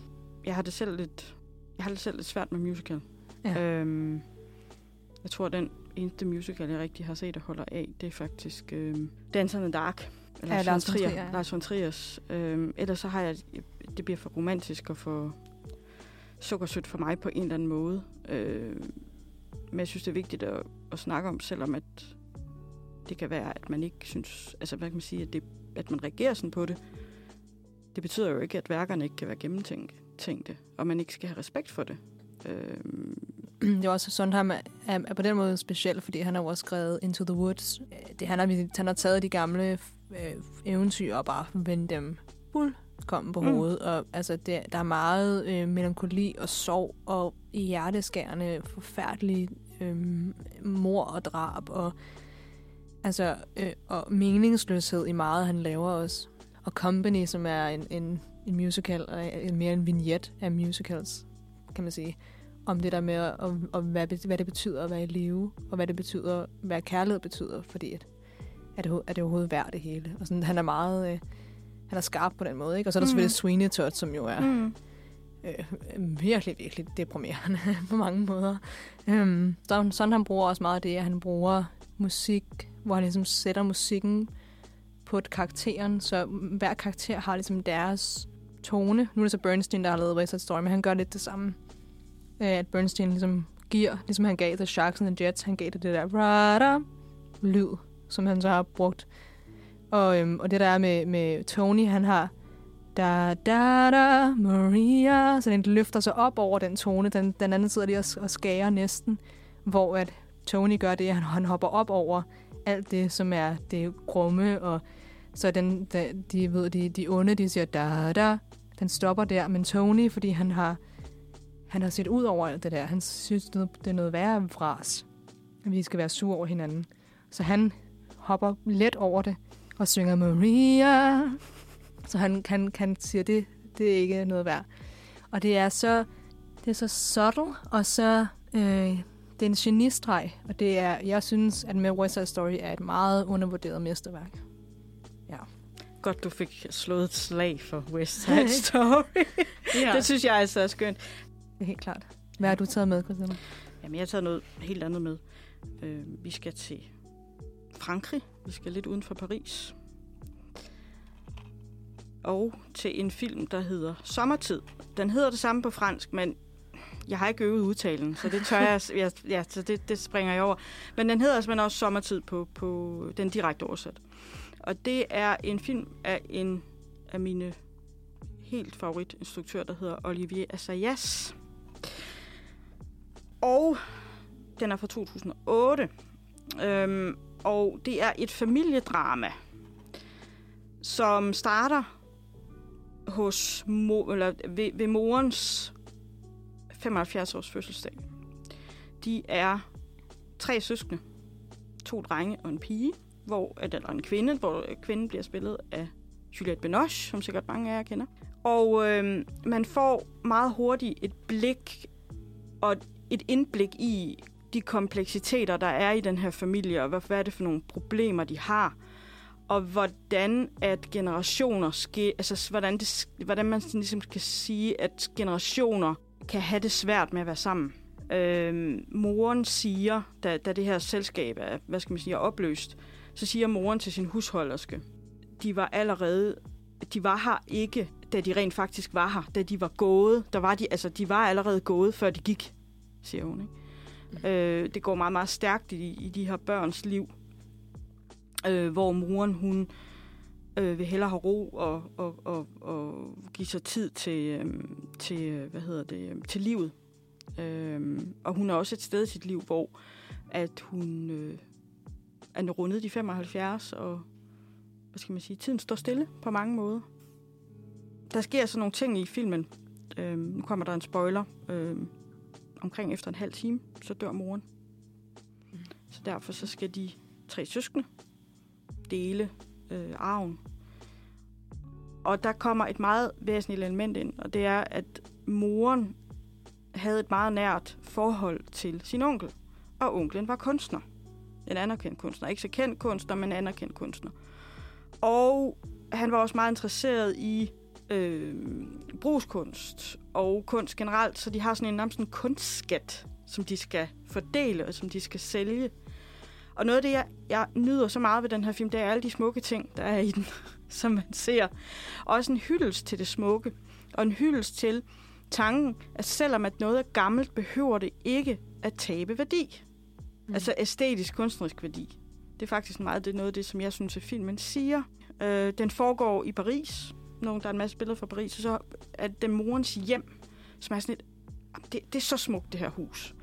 jeg har det selv lidt... Jeg har det selv lidt svært med musical. Ja. Øhm, jeg tror, den eneste musical, jeg rigtig har set og holder af, det er faktisk øhm, the Dark. Eller ja, Lars von Trier. Ja. Lars von Triers. Øhm, ellers så har jeg det bliver for romantisk og for sukkersødt for mig på en eller anden måde. Øh, men jeg synes, det er vigtigt at, at snakke om, selvom at det kan være, at man ikke synes, altså hvad kan man sige, at, det, at man reagerer sådan på det. Det betyder jo ikke, at værkerne ikke kan være gennemtænkte, og man ikke skal have respekt for det. Øh, det er også sådan, han er, er på den måde speciel, fordi han har også skrevet Into the Woods. Det, han, har, han har taget de gamle øh, eventyr og bare vendt dem fuld kom på mm. hovedet. Og altså, det, der er meget øh, melankoli og sorg og hjerteskærende, forfærdelige øh, mor og drab og, altså, øh, og meningsløshed i meget, han laver også. Og Company, som er en, en, en musical, og mere en vignet af musicals, kan man sige. Om det der med, at, og, og hvad, hvad det betyder at være i live, og hvad det betyder, hvad kærlighed betyder, fordi at, er det, er det overhovedet værd det hele. Og sådan, han er meget... Øh, han er skarp på den måde. Ikke? Og så er der mm. selvfølgelig Sweeney Todd, som jo er mm. øh, virkelig, virkelig deprimerende på mange måder. Um, sådan han bruger også meget af det, at han bruger musik, hvor han ligesom sætter musikken på karakteren, så hver karakter har ligesom deres tone. Nu er det så Bernstein, der har lavet West Side Story, men han gør lidt det samme. Øh, At Bernstein ligesom giver, ligesom han gav The Sharks and the Jets, han gav det det der rada lyd, som han så har brugt. Og, øhm, og det der er med, med Tony, han har da da da Maria, så den løfter sig op over den tone. Den, den anden sidder lige og, og skærer næsten, hvor at Tony gør det, at han, han hopper op over alt det, som er det grumme, og så den, de, de ved, de, de onde, de siger da da, den stopper der, men Tony, fordi han har, han har set ud over alt det der, han synes, det er noget værre fra at vi skal være sure over hinanden. Så han hopper let over det, og synger Maria. Så han kan, kan sige, det, det er ikke noget værd. Og det er så, det er så subtle, og så øh, det er en genistreg, og det er, jeg synes, at med Story er et meget undervurderet mesterværk. Godt, du fik slået et slag for West Side Story. ja. det synes jeg altså er skønt. Det er helt klart. Hvad har du taget med, Christina? Jamen, jeg har taget noget helt andet med. Øh, vi skal til Frankrig. Vi skal lidt uden for Paris. Og til en film, der hedder Sommertid. Den hedder det samme på fransk, men jeg har ikke øvet udtalen, så det tør jeg, jeg ja, så det, det springer jeg over. Men den hedder simpelthen også Sommertid på, på den direkte oversat. Og det er en film af en af mine helt favoritinstruktører, der hedder Olivier Assayas. Og den er fra 2008. Øhm, og det er et familiedrama, som starter hos mo- eller ved, ved morens 75-års fødselsdag. De er tre søskende. To drenge og en pige, hvor, eller en kvinde, hvor øh, kvinden bliver spillet af Juliette Binoche, som sikkert mange af jer kender. Og øh, man får meget hurtigt et blik og et indblik i de kompleksiteter, der er i den her familie, og hvad er det for nogle problemer, de har, og hvordan at generationer ske, altså hvordan, det, hvordan man ligesom kan sige, at generationer kan have det svært med at være sammen. Øh, moren siger, da, da det her selskab er, hvad skal man sige, er opløst, så siger moren til sin husholderske, de var allerede, de var her ikke, da de rent faktisk var her, da de var gået, der var de, altså de var allerede gået, før de gik, siger hun. Ikke? Øh, det går meget, meget stærkt i, i de her børns liv, øh, hvor moren, hun øh, vil hellere have ro og, og, og, og give sig tid til, øh, til, øh, hvad hedder det, øh, til livet. Øh, og hun er også et sted i sit liv, hvor at hun øh, er rundet de 75, og hvad skal man sige, tiden står stille på mange måder. Der sker så nogle ting i filmen. Øhm, nu kommer der en spoiler. Øhm, omkring efter en halv time, så dør moren. Mm. Så derfor så skal de tre søskende dele øh, arven. Og der kommer et meget væsentligt element ind, og det er, at moren havde et meget nært forhold til sin onkel. Og onklen var kunstner. En anerkendt kunstner. Ikke så kendt kunstner, men anerkendt kunstner. Og han var også meget interesseret i øh, brugskunst og kunst generelt, så de har sådan en nærmest en kunstskat, som de skal fordele og som de skal sælge. Og noget af det, jeg, jeg nyder så meget ved den her film, det er alle de smukke ting, der er i den, som man ser. Også en hyldest til det smukke, og en hyldest til tanken, at selvom at noget er gammelt, behøver det ikke at tabe værdi. Mm. Altså æstetisk, kunstnerisk værdi. Det er faktisk meget det, noget af det, som jeg synes, at filmen siger. Øh, den foregår i Paris, nogle, der er en masse billeder fra Paris, og så er det morens hjem, som er sådan et, det, det er så smukt, det her hus.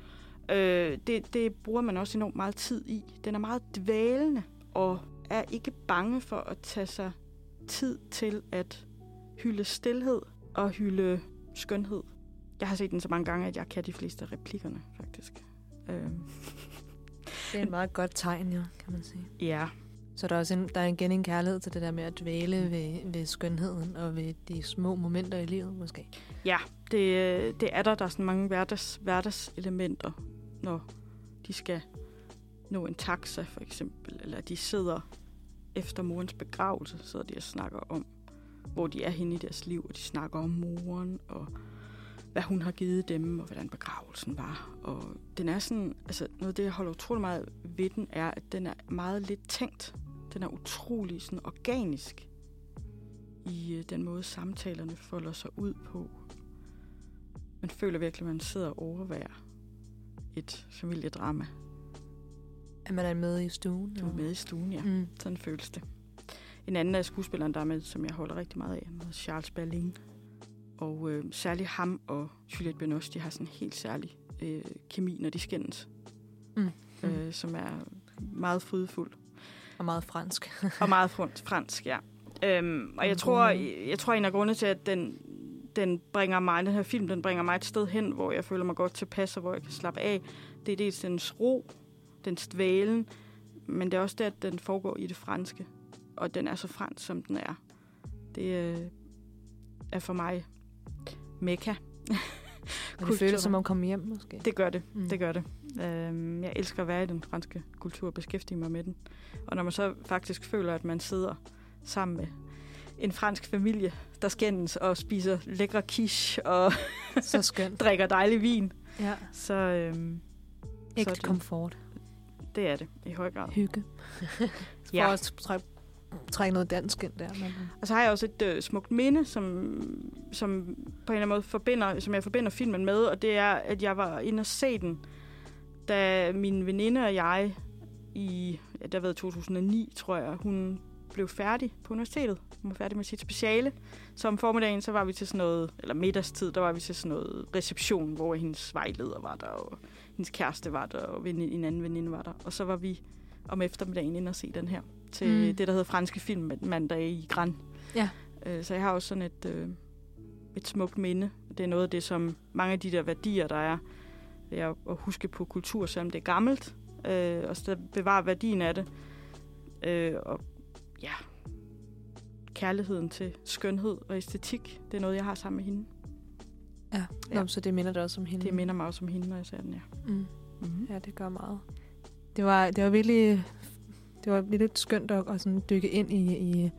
Øh, det, det bruger man også enormt meget tid i. Den er meget dvælende, og er ikke bange for at tage sig tid til at hylde stillhed og hylde skønhed. Jeg har set den så mange gange, at jeg kan de fleste af replikkerne, faktisk. Øh. Det er et meget godt tegn, jo, kan man sige. Ja, så der er, også en, der er igen en kærlighed til det der med at dvæle ved, ved skønheden og ved de små momenter i livet, måske. Ja, det, det er der. Der er sådan mange hverdags, hverdagselementer, når de skal nå en taxa, for eksempel. Eller de sidder efter morens begravelse, så de og snakker om, hvor de er henne i deres liv, og de snakker om moren, og hvad hun har givet dem, og hvordan begravelsen var. Og den er sådan, altså noget af det, jeg holder utrolig meget ved den, er, at den er meget lidt tænkt Den er utrolig sådan organisk i øh, den måde, samtalerne folder sig ud på. Man føler virkelig, at man sidder og overværer et familiedrama. Er man er med i stuen? Du er med i stuen, ja. Mm. Sådan føles det. En anden af skuespilleren, der er med, som jeg holder rigtig meget af, er Charles Berling. Og øh, særligt ham og Juliette Binoche, de har sådan en helt særlig øh, kemi, når de skændes. Mm. Øh, som er meget frydefuld. Og meget fransk. og meget fransk, fransk ja. Øhm, og jeg tror, jeg tror, en af grundene til, at den, den bringer mig, den her film, den bringer mig et sted hen, hvor jeg føler mig godt tilpas, og hvor jeg kan slappe af. Det er dels dens ro, dens dvælen, men det er også det, at den foregår i det franske. Og den er så fransk, som den er. Det øh, er for mig mekka. Og det føles som om at komme hjem, måske. Det gør det, mm. det gør det. Øhm, jeg elsker at være i den franske kultur og beskæftige mig med den. Og når man så faktisk føler, at man sidder sammen med en fransk familie, der skændes og spiser lækre quiche og så skønt. drikker dejlig vin, ja. så... Øhm, Ægte komfort. Det er det, i høj grad. Hygge. ja. For trække noget dansk ind der. Men... Og så har jeg også et øh, smukt minde, som, som på en eller anden måde forbinder, som jeg forbinder filmen med, og det er, at jeg var inde og se den, da min veninde og jeg i, ja, der var 2009, tror jeg, hun blev færdig på universitetet. Hun var færdig med sit speciale. Så om formiddagen, så var vi til sådan noget, eller middagstid, der var vi til sådan noget reception, hvor hendes vejleder var der, og hendes kæreste var der, og en anden veninde var der. Og så var vi om eftermiddagen inde og se den her til mm. det, der hedder franske film mandag i Gran. Ja. Øh, så jeg har også sådan et, øh, et smukt minde. Det er noget af det, som mange af de der værdier, der er, det er at huske på kultur, selvom det er gammelt, øh, og så bevare værdien af det. Øh, og ja, kærligheden til skønhed og æstetik, det er noget, jeg har sammen med hende. Ja, ja. Nå, så det minder dig også om hende? Det minder mig også om hende, når jeg ser den, ja. Mm. Mm-hmm. Ja, det gør meget. Det var, det var virkelig det var lidt skønt at, at sådan dykke ind i, i,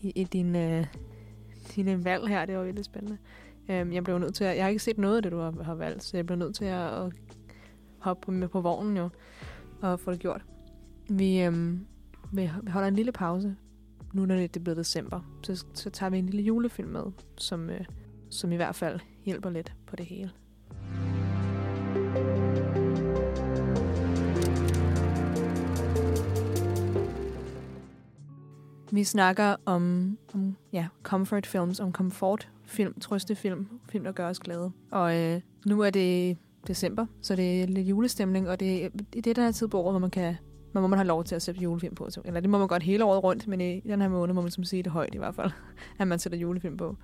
i, i din, uh, dine valg her. Det var virkelig spændende. Um, jeg blev nødt til at, jeg har ikke set noget af det, du har, har valgt, så jeg blev nødt til at, at hoppe med på vognen jo, og få det gjort. Vi, um, vi holder en lille pause, nu når det er blevet december. Så, så tager vi en lille julefilm med, som, uh, som i hvert fald hjælper lidt på det hele. Vi snakker om, om ja, comfort films, om comfort film, trøstefilm, film, der gør os glade. Og øh, nu er det december, så det er lidt julestemning, og det er det, der er tid på året, hvor man kan man må man har lov til at sætte julefilm på. Eller det må man godt hele året rundt, men i den her måned må man som sige det højt i hvert fald, at man sætter julefilm på.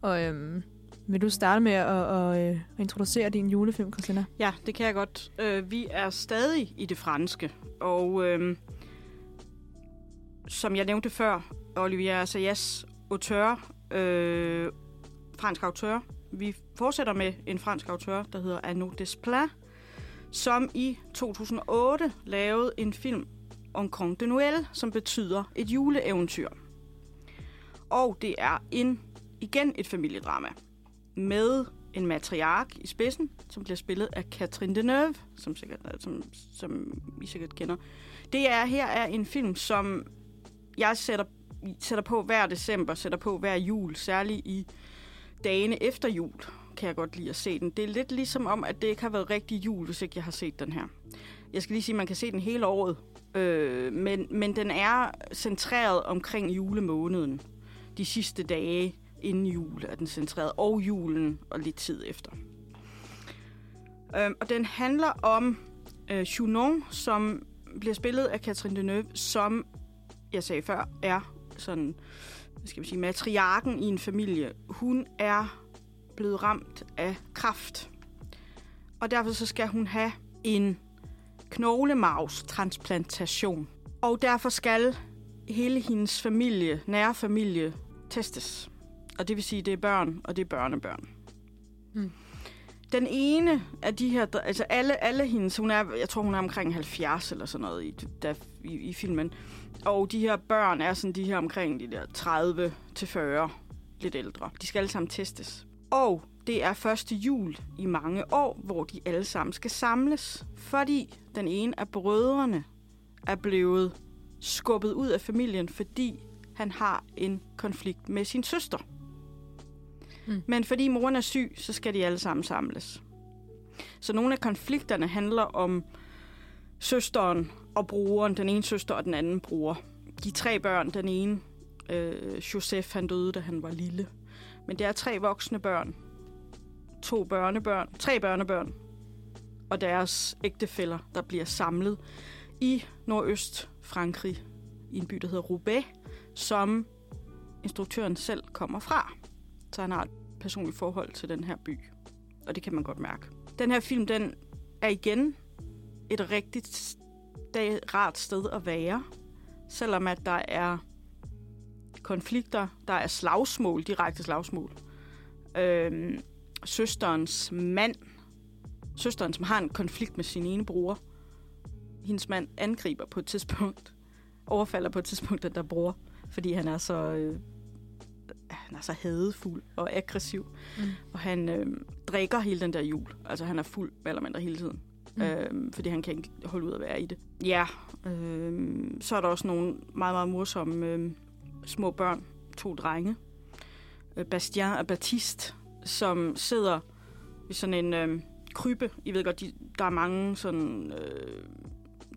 Og øhm, vil du starte med at, at, at, at introducere din julefilm, Christina? Ja, det kan jeg godt. Øh, vi er stadig i det franske, og øh, som jeg nævnte før, Olivier Assayas auteur, øh, fransk auteur. Vi fortsætter med en fransk auteur, der hedder Arnaud Desplat, som i 2008 lavede en film om Kong de Noël, som betyder et juleeventyr. Og det er en, igen et familiedrama med en matriark i spidsen, som bliver spillet af Catherine Deneuve, som, sikkert, øh, som, som I sikkert kender. Det er her er en film, som jeg sætter, sætter på hver december, sætter på hver jul, særligt i dagene efter jul, kan jeg godt lide at se den. Det er lidt ligesom om, at det ikke har været rigtig jul, hvis ikke jeg har set den her. Jeg skal lige sige, at man kan se den hele året, øh, men, men den er centreret omkring julemåneden. De sidste dage inden jul er den centreret, og julen og lidt tid efter. Øh, og den handler om øh, Junon, som bliver spillet af Catherine Deneuve, som jeg sagde før, er sådan, hvad skal man sige, matriarken i en familie. Hun er blevet ramt af kraft. Og derfor så skal hun have en knoglemavstransplantation. Og derfor skal hele hendes familie, nære familie, testes. Og det vil sige, det er børn, og det er børnebørn. Mm. Den ene af de her, altså alle, alle hendes, hun er, jeg tror hun er omkring 70 eller sådan noget i, der, i, i filmen. Og de her børn er sådan de her omkring de der 30 til 40, lidt ældre. De skal alle sammen testes. Og det er første jul i mange år, hvor de alle sammen skal samles, fordi den ene af brødrene er blevet skubbet ud af familien, fordi han har en konflikt med sin søster. Mm. Men fordi moren er syg, så skal de alle sammen samles. Så nogle af konflikterne handler om søsteren og brugeren, den ene søster og den anden bror. De tre børn, den ene, øh, Joseph, han døde, da han var lille. Men det er tre voksne børn, to børnebørn, tre børnebørn og deres ægtefæller, der bliver samlet i nordøst Frankrig, i en by, der hedder Roubaix, som instruktøren selv kommer fra. Så han har et personligt forhold til den her by, og det kan man godt mærke. Den her film, den er igen et rigtigt dag, rart sted at være, selvom at der er konflikter, der er slagsmål, direkte slagsmål. Øhm, søsterens mand, søsteren, som har en konflikt med sin ene bror, hendes mand angriber på et tidspunkt, overfalder på et tidspunkt den der bror, fordi han er så, øh, han er så hadefuld og aggressiv. Mm. Og han øh, drikker hele den der jul. Altså han er fuld, mere eller mindre hele tiden. Mm. Øh, fordi han kan ikke holde ud at være i det. Ja, øh, så er der også nogle meget, meget morsomme øh, små børn. To drenge. Øh, Bastien og Baptiste, som sidder i sådan en øh, krybe. I ved godt, de, der er mange sådan... Øh,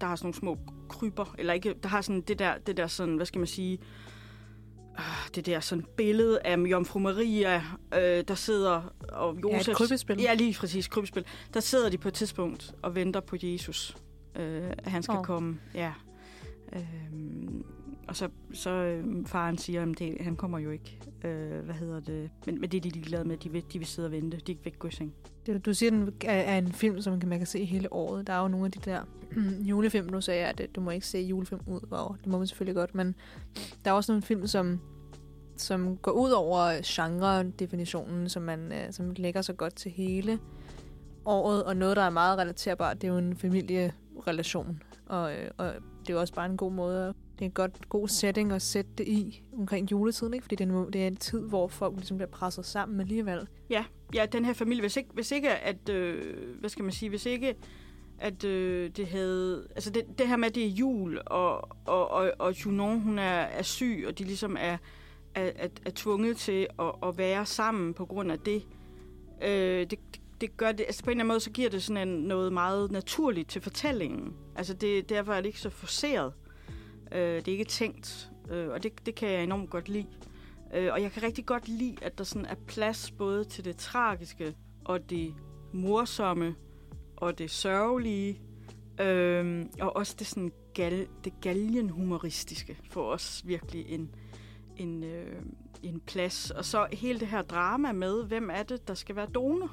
der har sådan nogle små kryber, eller ikke, der har sådan det der, det der sådan, hvad skal man sige, øh, det der sådan billede af Jomfru Maria, øh, der sidder, og Ja, Josef... et krybespil. Ja, lige præcis, krybespil. Der sidder de på et tidspunkt og venter på Jesus, øh, at han skal oh. komme. Ja. Øh, og så, så øh, faren siger, at det, han kommer jo ikke. Øh, hvad hedder det? Men, men det er de ligeglade med. De vil, de vil sidde og vente. De vil ikke gå i seng. Det, du siger, den er, er en film, som man kan man kan se hele året. Der er jo nogle af de der julefilm, nu sagde jeg, at øh, du må ikke se julefilm ud over. Det må man selvfølgelig godt, men der er også nogle film, som, som går ud over genre-definitionen, som, man, øh, som lægger sig godt til hele året, og noget, der er meget relaterbart, det er jo en familierelation. Og, øh, og det er jo også bare en god måde at det er en godt, god setting at sætte det i omkring juletiden, ikke? Fordi det er, en, det er en tid, hvor folk ligesom bliver presset sammen alligevel. Ja, ja den her familie, hvis ikke, hvis ikke at, øh, hvad skal man sige, hvis ikke at øh, det havde, altså det, det her med, at det er jul, og, og, og, og Junon, hun er, er syg, og de ligesom er, er, er, er tvunget til at, at være sammen på grund af det, øh, det, det, det gør det, altså på en eller anden måde, så giver det sådan en, noget meget naturligt til fortællingen. Altså det, derfor er det ikke så forceret. Øh, det er ikke tænkt, øh, og det, det kan jeg enormt godt lide. Øh, og jeg kan rigtig godt lide, at der sådan er plads både til det tragiske og det morsomme og det sørgelige. Øh, og også det, sådan gal, det galgenhumoristiske for os virkelig en, en, øh, en plads. Og så hele det her drama med, hvem er det, der skal være donor?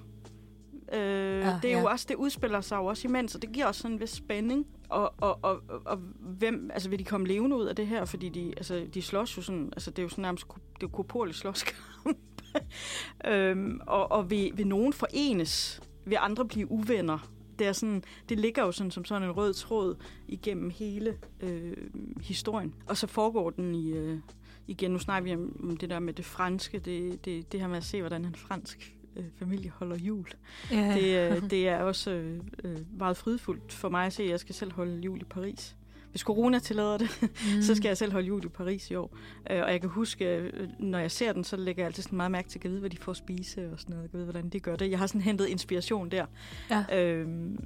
Øh, Ah, det er jo ja. også, det udspiller sig jo også imens, og det giver også sådan en vis spænding. Og, og, og, og, hvem, altså vil de komme levende ud af det her? Fordi de, altså, de slås jo sådan, altså det er jo sådan nærmest, det er jo korporlig slåskamp. øhm, og, og vil, vil nogen forenes? Vil andre blive uvenner? Det, er sådan, det ligger jo sådan, som sådan en rød tråd igennem hele øh, historien. Og så foregår den i, øh, igen, nu snakker vi om, det der med det franske, det, det, det her med at se, hvordan han fransk øh, familie holder jul. Ja. Det, øh, det er også øh, øh, meget frydfuldt for mig at se. Jeg skal selv holde jul i Paris. Hvis corona tillader det, mm. så skal jeg selv holde jul i Paris i år. Øh, og jeg kan huske, øh, når jeg ser den, så lægger jeg altid sådan meget mærke til, at jeg ved, hvad de får at spise og sådan noget. Jeg ved, hvordan de gør det. Jeg har sådan hentet inspiration der. Ja. Øhm,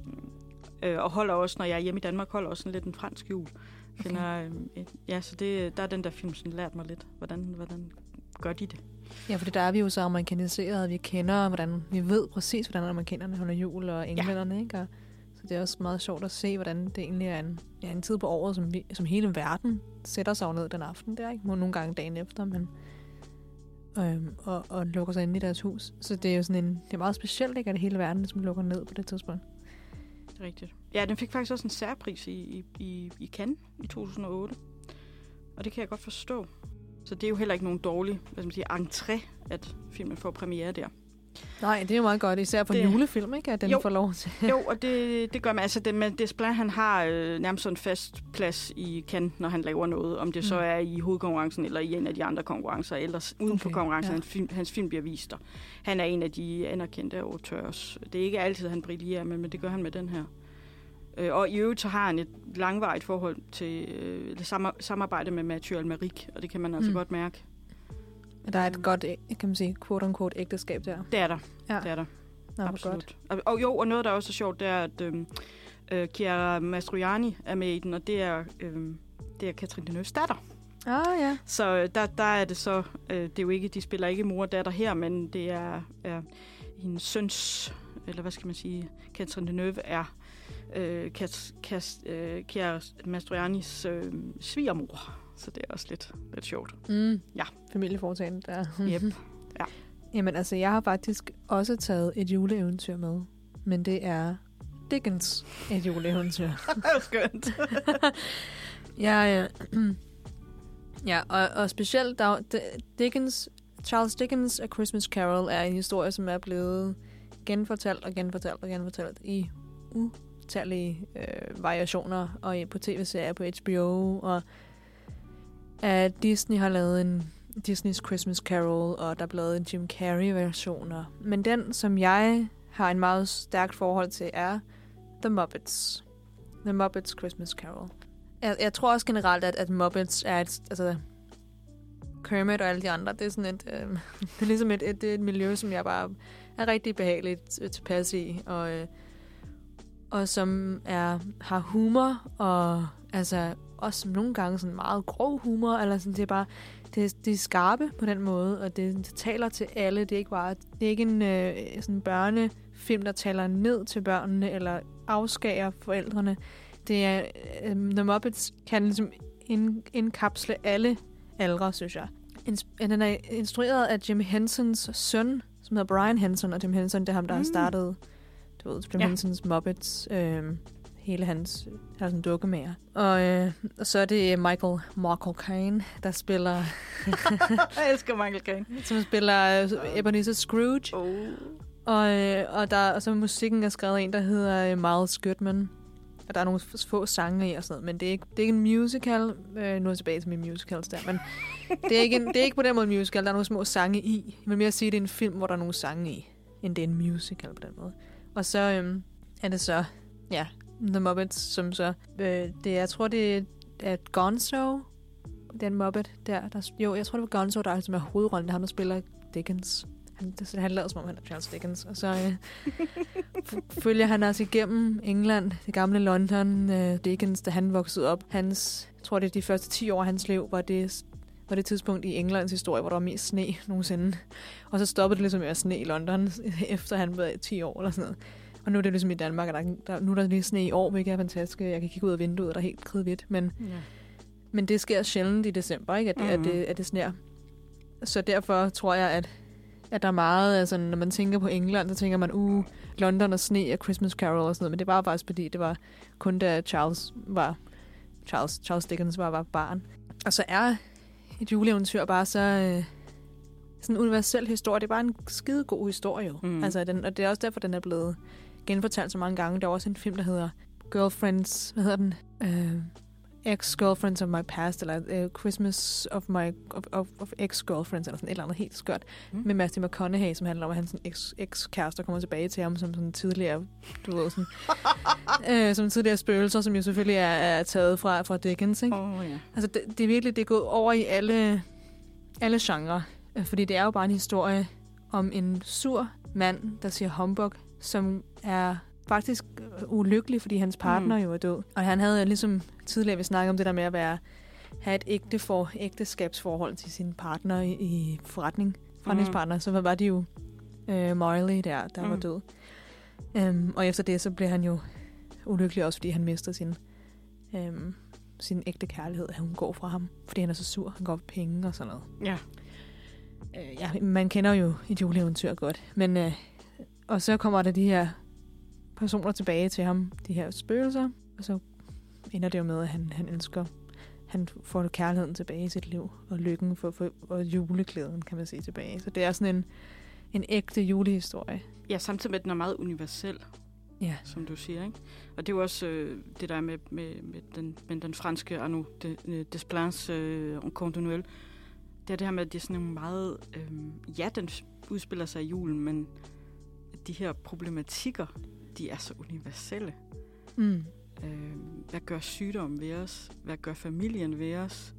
øh, og holder også, når jeg er hjemme i Danmark, holder også sådan lidt en fransk jul. Okay. Finder, øh, ja, så det, der er den der film sådan lært mig lidt. Hvordan, hvordan gør de det? Ja, for der er vi jo så amerikaniseret, vi kender, hvordan, vi ved præcis, hvordan amerikanerne holder jul og englænderne, ja. ikke? Og, så det er også meget sjovt at se, hvordan det egentlig er en, ja, en tid på året, som, vi, som hele verden sætter sig ned den aften der, ikke? Nogle gange dagen efter, men øhm, og, og lukker sig ind i deres hus. Så det er jo sådan en, det er meget specielt, ikke, at hele verden ligesom lukker ned på det tidspunkt. Det er rigtigt. Ja, den fik faktisk også en særpris i, i, i, i Cannes i 2008. Og det kan jeg godt forstå. Så det er jo heller ikke nogen dårlig hvad skal man sige, entré, at filmen får premiere der. Nej, det er jo meget godt, især for Det- en julefilm, ikke? At den Jo. får lov til. Jo, og det, det gør man. Altså, det, men Desplat, han har øh, nærmest sådan en fast plads i Cannes, når han laver noget. Om det så Mm. er i hovedkonkurrencen, eller i en af de andre konkurrencer, eller uden for Okay, konkurrencen, ja. hans, film, hans film bliver vist der. Han er en af de anerkendte auteurs. Det er ikke altid, han brillerer med, men det gør han med den her. Øh, og i øvrigt så har han et langvarigt forhold til øh, det samarbejde med Mathieu Almeric, og det kan man altså mm. godt mærke. Der er et godt, kan man sige, quote-unquote ægteskab der. Det er der. Ja. Det er der. Nå, Absolut. Godt. Og, og jo, og noget, der også er sjovt, det er, at øh, øh, Chiara Mastroianni er med i den, og det er, øh, det er Katrin Deneuves datter. Ah, ja. Så øh, der, der er det så, øh, det er jo ikke, de spiller ikke mor og datter her, men det er, er en søns, eller hvad skal man sige, Katrin Deneuve er øh, Kat, øh, øh, svigermor. Så det er også lidt, lidt sjovt. Mm. Ja. Familieforetagende der. yep. Ja. Jamen altså, jeg har faktisk også taget et juleeventyr med. Men det er Dickens et juleeventyr. det er skønt. ja, ja. ja, og, og specielt der, Dickens, Charles Dickens' A Christmas Carol er en historie, som er blevet genfortalt og genfortalt og genfortalt i utallige øh, variationer, og på tv-serier på HBO, og at Disney har lavet en Disney's Christmas Carol, og der er blevet en Jim Carrey-version. Men den, som jeg har en meget stærkt forhold til, er The Muppets. The Muppets Christmas Carol. Jeg, jeg tror også generelt, at, at Muppets er et... Altså, Kermit og alle de andre, det er sådan et... Øh, det er ligesom et, et, et miljø, som jeg bare er rigtig behageligt øh, tilpas i, og, øh, og som er, har humor, og altså også nogle gange sådan meget grov humor, eller sådan, det er bare, det, det er skarpe på den måde, og det, det taler til alle. Det er ikke bare, det er ikke en øh, sådan børnefilm, der taler ned til børnene, eller afskærer forældrene. Det er, øh, The Muppets kan ligesom ind, indkapsle alle aldre, synes jeg. Den er instrueret af Jim Hensons søn, som hedder Brian Henson, og Jim Henson, det er ham, der mm. har startet du ved, Jim ja. Hensons Muppets. Øh, hele hans, hans dukkemager. Og, øh, og så er det Michael Michael Caine, der spiller... jeg elsker Michael Caine. Som spiller uh, Ebenezer Scrooge. Oh. Og, øh, og, der, og så musikken er skrevet en, der hedder øh, Miles Goodman. Og der er nogle få sange i og sådan noget, men det er ikke, det er ikke en musical. Øh, nu er jeg tilbage til min musicals der, men det er, ikke en, det er ikke på den måde en musical. Der er nogle små sange i. Jeg vil mere sige, at det er en film, hvor der er nogle sange i, end det er en musical på den måde. Og så øh, er det så, ja, The Muppets, som så... Øh, det, jeg tror, det er Gonzo, den Muppet der, der... Jo, jeg tror, det var Gonzo, der som er hovedrollen. Det er ham, der spiller Dickens. Han, det, han lader som om, han er Charles Dickens. Og så øh, følger han også igennem England, det gamle London, øh, Dickens, da han voksede op. Hans, jeg tror, det er de første 10 år af hans liv, var det var det tidspunkt i Englands historie, hvor der var mest sne nogensinde. Og så stoppede det ligesom med at sne i London, efter han var 10 år eller sådan noget. Og nu er det ligesom i Danmark, at der, der, nu er der lige sne i år, hvilket er fantastisk. Jeg kan kigge ud af vinduet, og der er helt kridhvidt. Men, ja. men det sker sjældent i december, ikke? At, mm-hmm. at, det, at det sner. Så derfor tror jeg, at, at der er meget, altså når man tænker på England, så tænker man, uh, London og sne og Christmas Carol og sådan noget. Men det var faktisk, fordi det var kun da Charles var, Charles, Charles Dickens var, var barn. Og så er et juleeventyr bare så... Øh, sådan en universel historie. Det er bare en skide god historie jo. Mm. Altså, den, og det er også derfor, den er blevet genfortalt så mange gange. Der er også en film, der hedder Girlfriends, hvad hedder den? Uh, Ex-Girlfriends of My Past, eller uh, Christmas of My of, of, of Ex-Girlfriends, eller sådan et eller andet helt skørt, mm. med Matthew McConaughey, som handler om, at hans ex, ex-kærester kommer tilbage til ham som sådan tidligere, du ved, sådan, uh, som tidligere spøgelser, som jo selvfølgelig er, er taget fra, fra Dickens, ikke? Oh, yeah. Altså, det, det er virkelig, det er gået over i alle, alle genrer, fordi det er jo bare en historie om en sur mand, der siger humbug som er faktisk ulykkelig, fordi hans partner mm. jo er død. Og han havde ligesom tidligere vi snakket om det der med at være have et ægte for, ægteskabsforhold til sin partner i, i forretning, forretningspartner, mm. så var de jo øh, Marley der, der mm. var død. Um, og efter det, så blev han jo ulykkelig også, fordi han mister sin, um, sin ægte kærlighed, at hun går fra ham, fordi han er så sur, han går på penge og sådan noget. Ja. Uh, ja, man kender jo et juleeventyr godt, men uh, og så kommer der de her personer tilbage til ham, de her spøgelser, og så ender det jo med, at han, han ønsker, han får kærligheden tilbage i sit liv, og lykken for, for, og juleklæden, kan man sige, tilbage. Så det er sådan en, en ægte julehistorie. Ja, samtidig med, at den er meget universel, ja. som du siger. Ikke? Og det er jo også øh, det der med, med, med, den, med den franske Arnaud de, Desplances øh, en conte Noël. Det er det her med, at det er sådan en meget... Øh, ja, den udspiller sig i julen, men de her problematikker, de er så universelle. Mm. Øh, hvad gør sygdom ved os? Hvad gør familien ved os?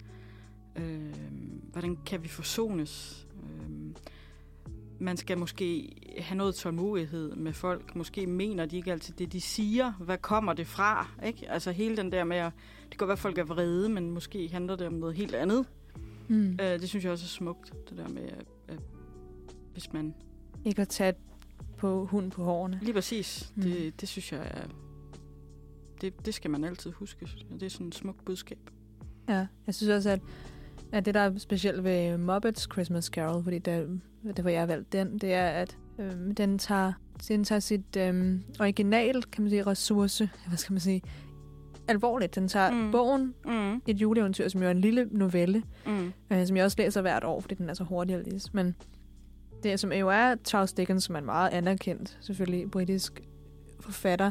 Øh, hvordan kan vi forsones? Øh, man skal måske have noget tålmodighed med folk. Måske mener de ikke altid det, de siger. Hvad kommer det fra? Ikke? Altså hele den der med, at det kan godt være, at folk er vrede, men måske handler det om noget helt andet. Mm. Øh, det synes jeg også er smukt, det der med, at, at hvis man... Ikke at tage på hunden på hårene. Lige præcis. Mm. Det, det synes jeg er... Det, det skal man altid huske. Det er sådan et smukt budskab. Ja, jeg synes også, at, at det, der er specielt ved Muppets Christmas Carol, fordi det, det var jeg valgt den, det er, at øhm, den tager, den tager sit øhm, original, kan man sige, ressource, hvad skal man sige, alvorligt. Den tager mm. bogen, Mm. et juleeventyr, som jo er en lille novelle, Mm. øh, som jeg også læser hvert år, fordi den er så hurtig at læse. Men det, som jo er Charles Dickens, som er en meget anerkendt, selvfølgelig britisk forfatter,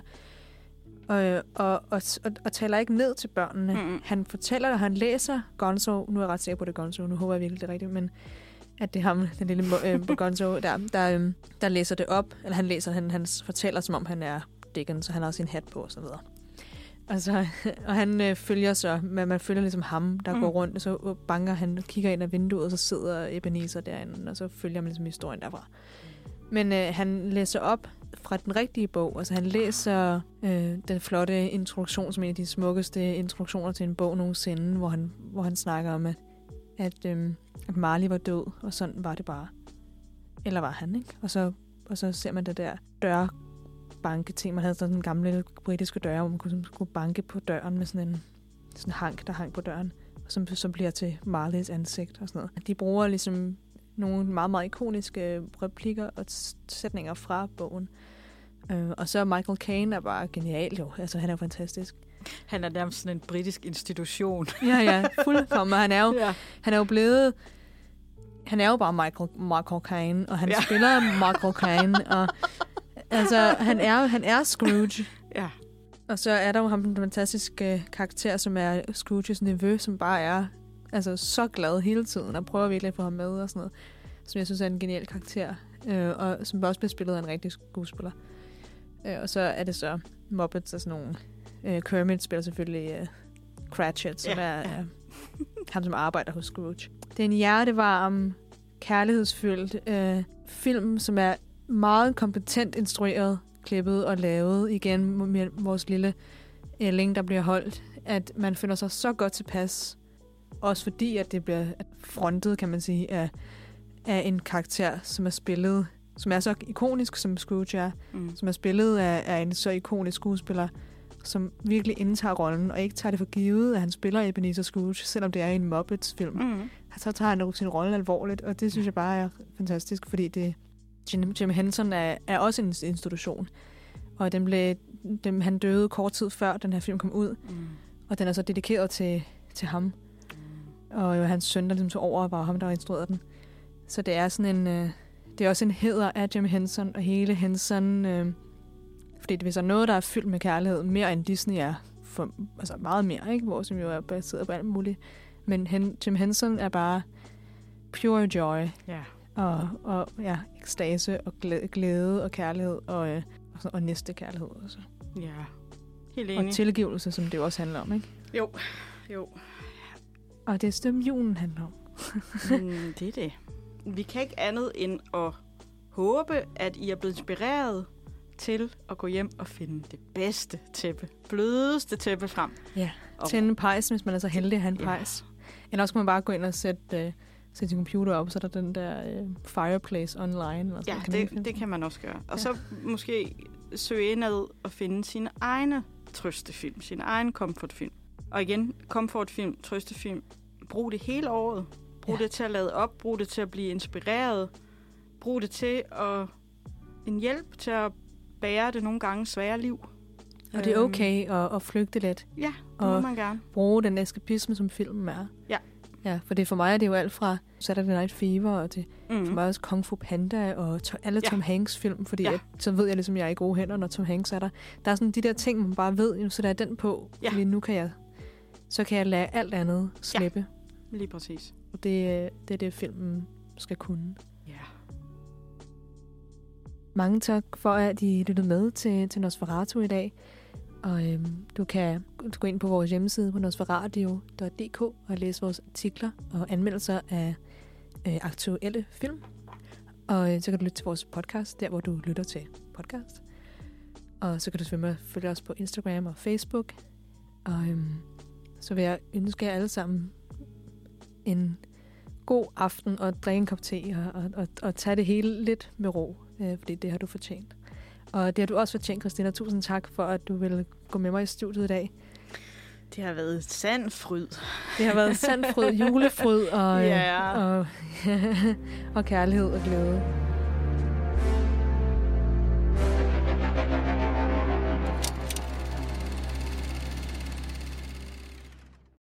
og, og, og, og, og taler ikke ned til børnene. Mm. Han fortæller, at han læser Gonzo, nu er jeg ret sikker på, det er Gonzo, nu håber jeg virkelig, det er rigtigt, men at det er ham, den lille øh, Gonzo, der, der, øh, der læser det op, eller han læser, han, han fortæller, som om han er Dickens, og han har sin hat på, og så videre. Altså, og han øh, følger så, man, man følger ligesom ham, der Mm. går rundt, og så banker han, kigger ind ad vinduet, og så sidder Ebenezer derinde, og så følger man ligesom historien derfra. Men øh, han læser op fra den rigtige bog, altså han læser øh, den flotte introduktion, som er en af de smukkeste introduktioner til en bog nogensinde, hvor han, hvor han snakker om, at, at, øh, at Marley var død, og sådan var det bare. Eller var han, ikke? Og så, og så ser man det der dør banke ting. Man havde sådan en gamle britiske døre, hvor man kunne, kunne banke på døren med sådan en sådan en hank, der hang på døren, og som, som bliver til Marleys ansigt og sådan noget. De bruger ligesom nogle meget, meget ikoniske replikker og sætninger fra bogen. Øh, og så Michael Caine er bare genial jo. Altså, han er jo fantastisk. Han er nærmest sådan en britisk institution. Ja, ja, fuldkommen. Han er jo, Ja. han er jo blevet... Han er jo bare Michael, Michael Caine, og han ja. spiller Michael Caine, og altså, han er, han er Scrooge. ja. Og så er der jo ham, den fantastiske karakter, som er Scrooges nevø, som bare er altså, så glad hele tiden, og prøver virkelig at få ham med og sådan noget. Som jeg synes er en genial karakter, øh, og som også bliver spillet af en rigtig skuespiller. Øh, og så er det så Muppets og sådan nogle... Øh, Kermit spiller selvfølgelig øh, Cratchit, som Ja, er ja. øh, ham, som arbejder hos Scrooge. Det er en hjertevarm, kærlighedsfyldt øh, film, som er meget kompetent instrueret, klippet og lavet igen med vores lille ælling, der bliver holdt. At man føler sig så godt tilpas. Også fordi, at det bliver frontet, kan man sige, af, af en karakter, som er spillet, som er så ikonisk, som Scrooge er, Mm. som er spillet af, af en så ikonisk skuespiller, som virkelig indtager rollen, og ikke tager det for givet, at han spiller Ebenezer Scrooge, selvom det er en Muppets-film. Mm. Så tager han jo sin rolle alvorligt, og det synes jeg bare er fantastisk, fordi det Jim, Jim Henson er, er også en institution. Og den blev, dem, han døde kort tid før, den her film kom ud, Mm. og den er så dedikeret til, til ham. Og jo, hans søn, der ligesom tog over, var ham, der instruerede den. Så det er sådan en... Øh, det er også en heder af Jim Henson, og hele Henson... Øh, fordi det er noget, der er fyldt med kærlighed, mere end Disney er. For, altså meget mere, ikke? Hvor som jo er baseret på alt muligt. Men Hen, Jim Henson er bare pure joy, Ja. Og, og ja, ekstase, og glæde, og kærlighed, og, øh, og, og næste kærlighed også. Ja. Helt Og enig. tilgivelse, som det også handler om, ikke? Jo. Jo. Og det er dem, julen handler om. mm, det er det. Vi kan ikke andet end at håbe, at I er blevet inspireret til at gå hjem og finde det bedste tæppe, blødeste tæppe frem. Ja. Og- Tænde pejsen, hvis man er så heldig at have en Ja. pejs. Eller også kan man bare gå ind og sætte, øh, sætte sin computer op, så er der den der øh, fireplace online. Eller sådan Ja, ikke det, det kan man også gøre. Og Ja. så måske søge indad og finde sine egne trøstefilm, sin egen comfortfilm. Og igen, comfortfilm, trøstefilm. Brug det hele året. Brug Ja. det til at lade op, brug det til at blive inspireret. Brug det til at en hjælp til at bære det nogle gange svære liv. Og det er Øhm, okay at, at flygte lidt. Ja, det må Og- man gerne. Bruge den eskapisme, som filmen er. Ja. For det for mig er det jo alt fra Saturday Night Fever og til Mm. for mig også Kung Fu Panda og to, alle Ja. Tom Hanks film, fordi Ja. at, så ved jeg ligesom, at jeg er i gode hænder, når Tom Hanks er der. Der er sådan de der ting, man bare ved, så der er den på, Ja. fordi nu kan jeg, så kan jeg lade alt andet slippe. Ja. Lige præcis. Og det, det er det, filmen skal kunne. Ja. Mange tak for, at I lyttede med til, til Nosferatu i dag. Og øhm, du kan gå ind på vores hjemmeside på nosferadio.dk og læse vores artikler og anmeldelser af øh, aktuelle film. Og øh, så kan du lytte til vores podcast, der hvor du lytter til podcast. Og så kan du selvfølgelig følge os på Instagram og Facebook. Og øhm, så vil jeg ønske jer alle sammen en god aften og drikke en kop te og, og, og, og tage det hele lidt med ro, øh, fordi det har du fortjent. Og det har du også fortjent, Christina. Tusind tak for, at du vil gå med mig i studiet i dag. Det har været sand fryd. Det har været sand fryd, julefryd og, Ja. og, og kærlighed og glæde.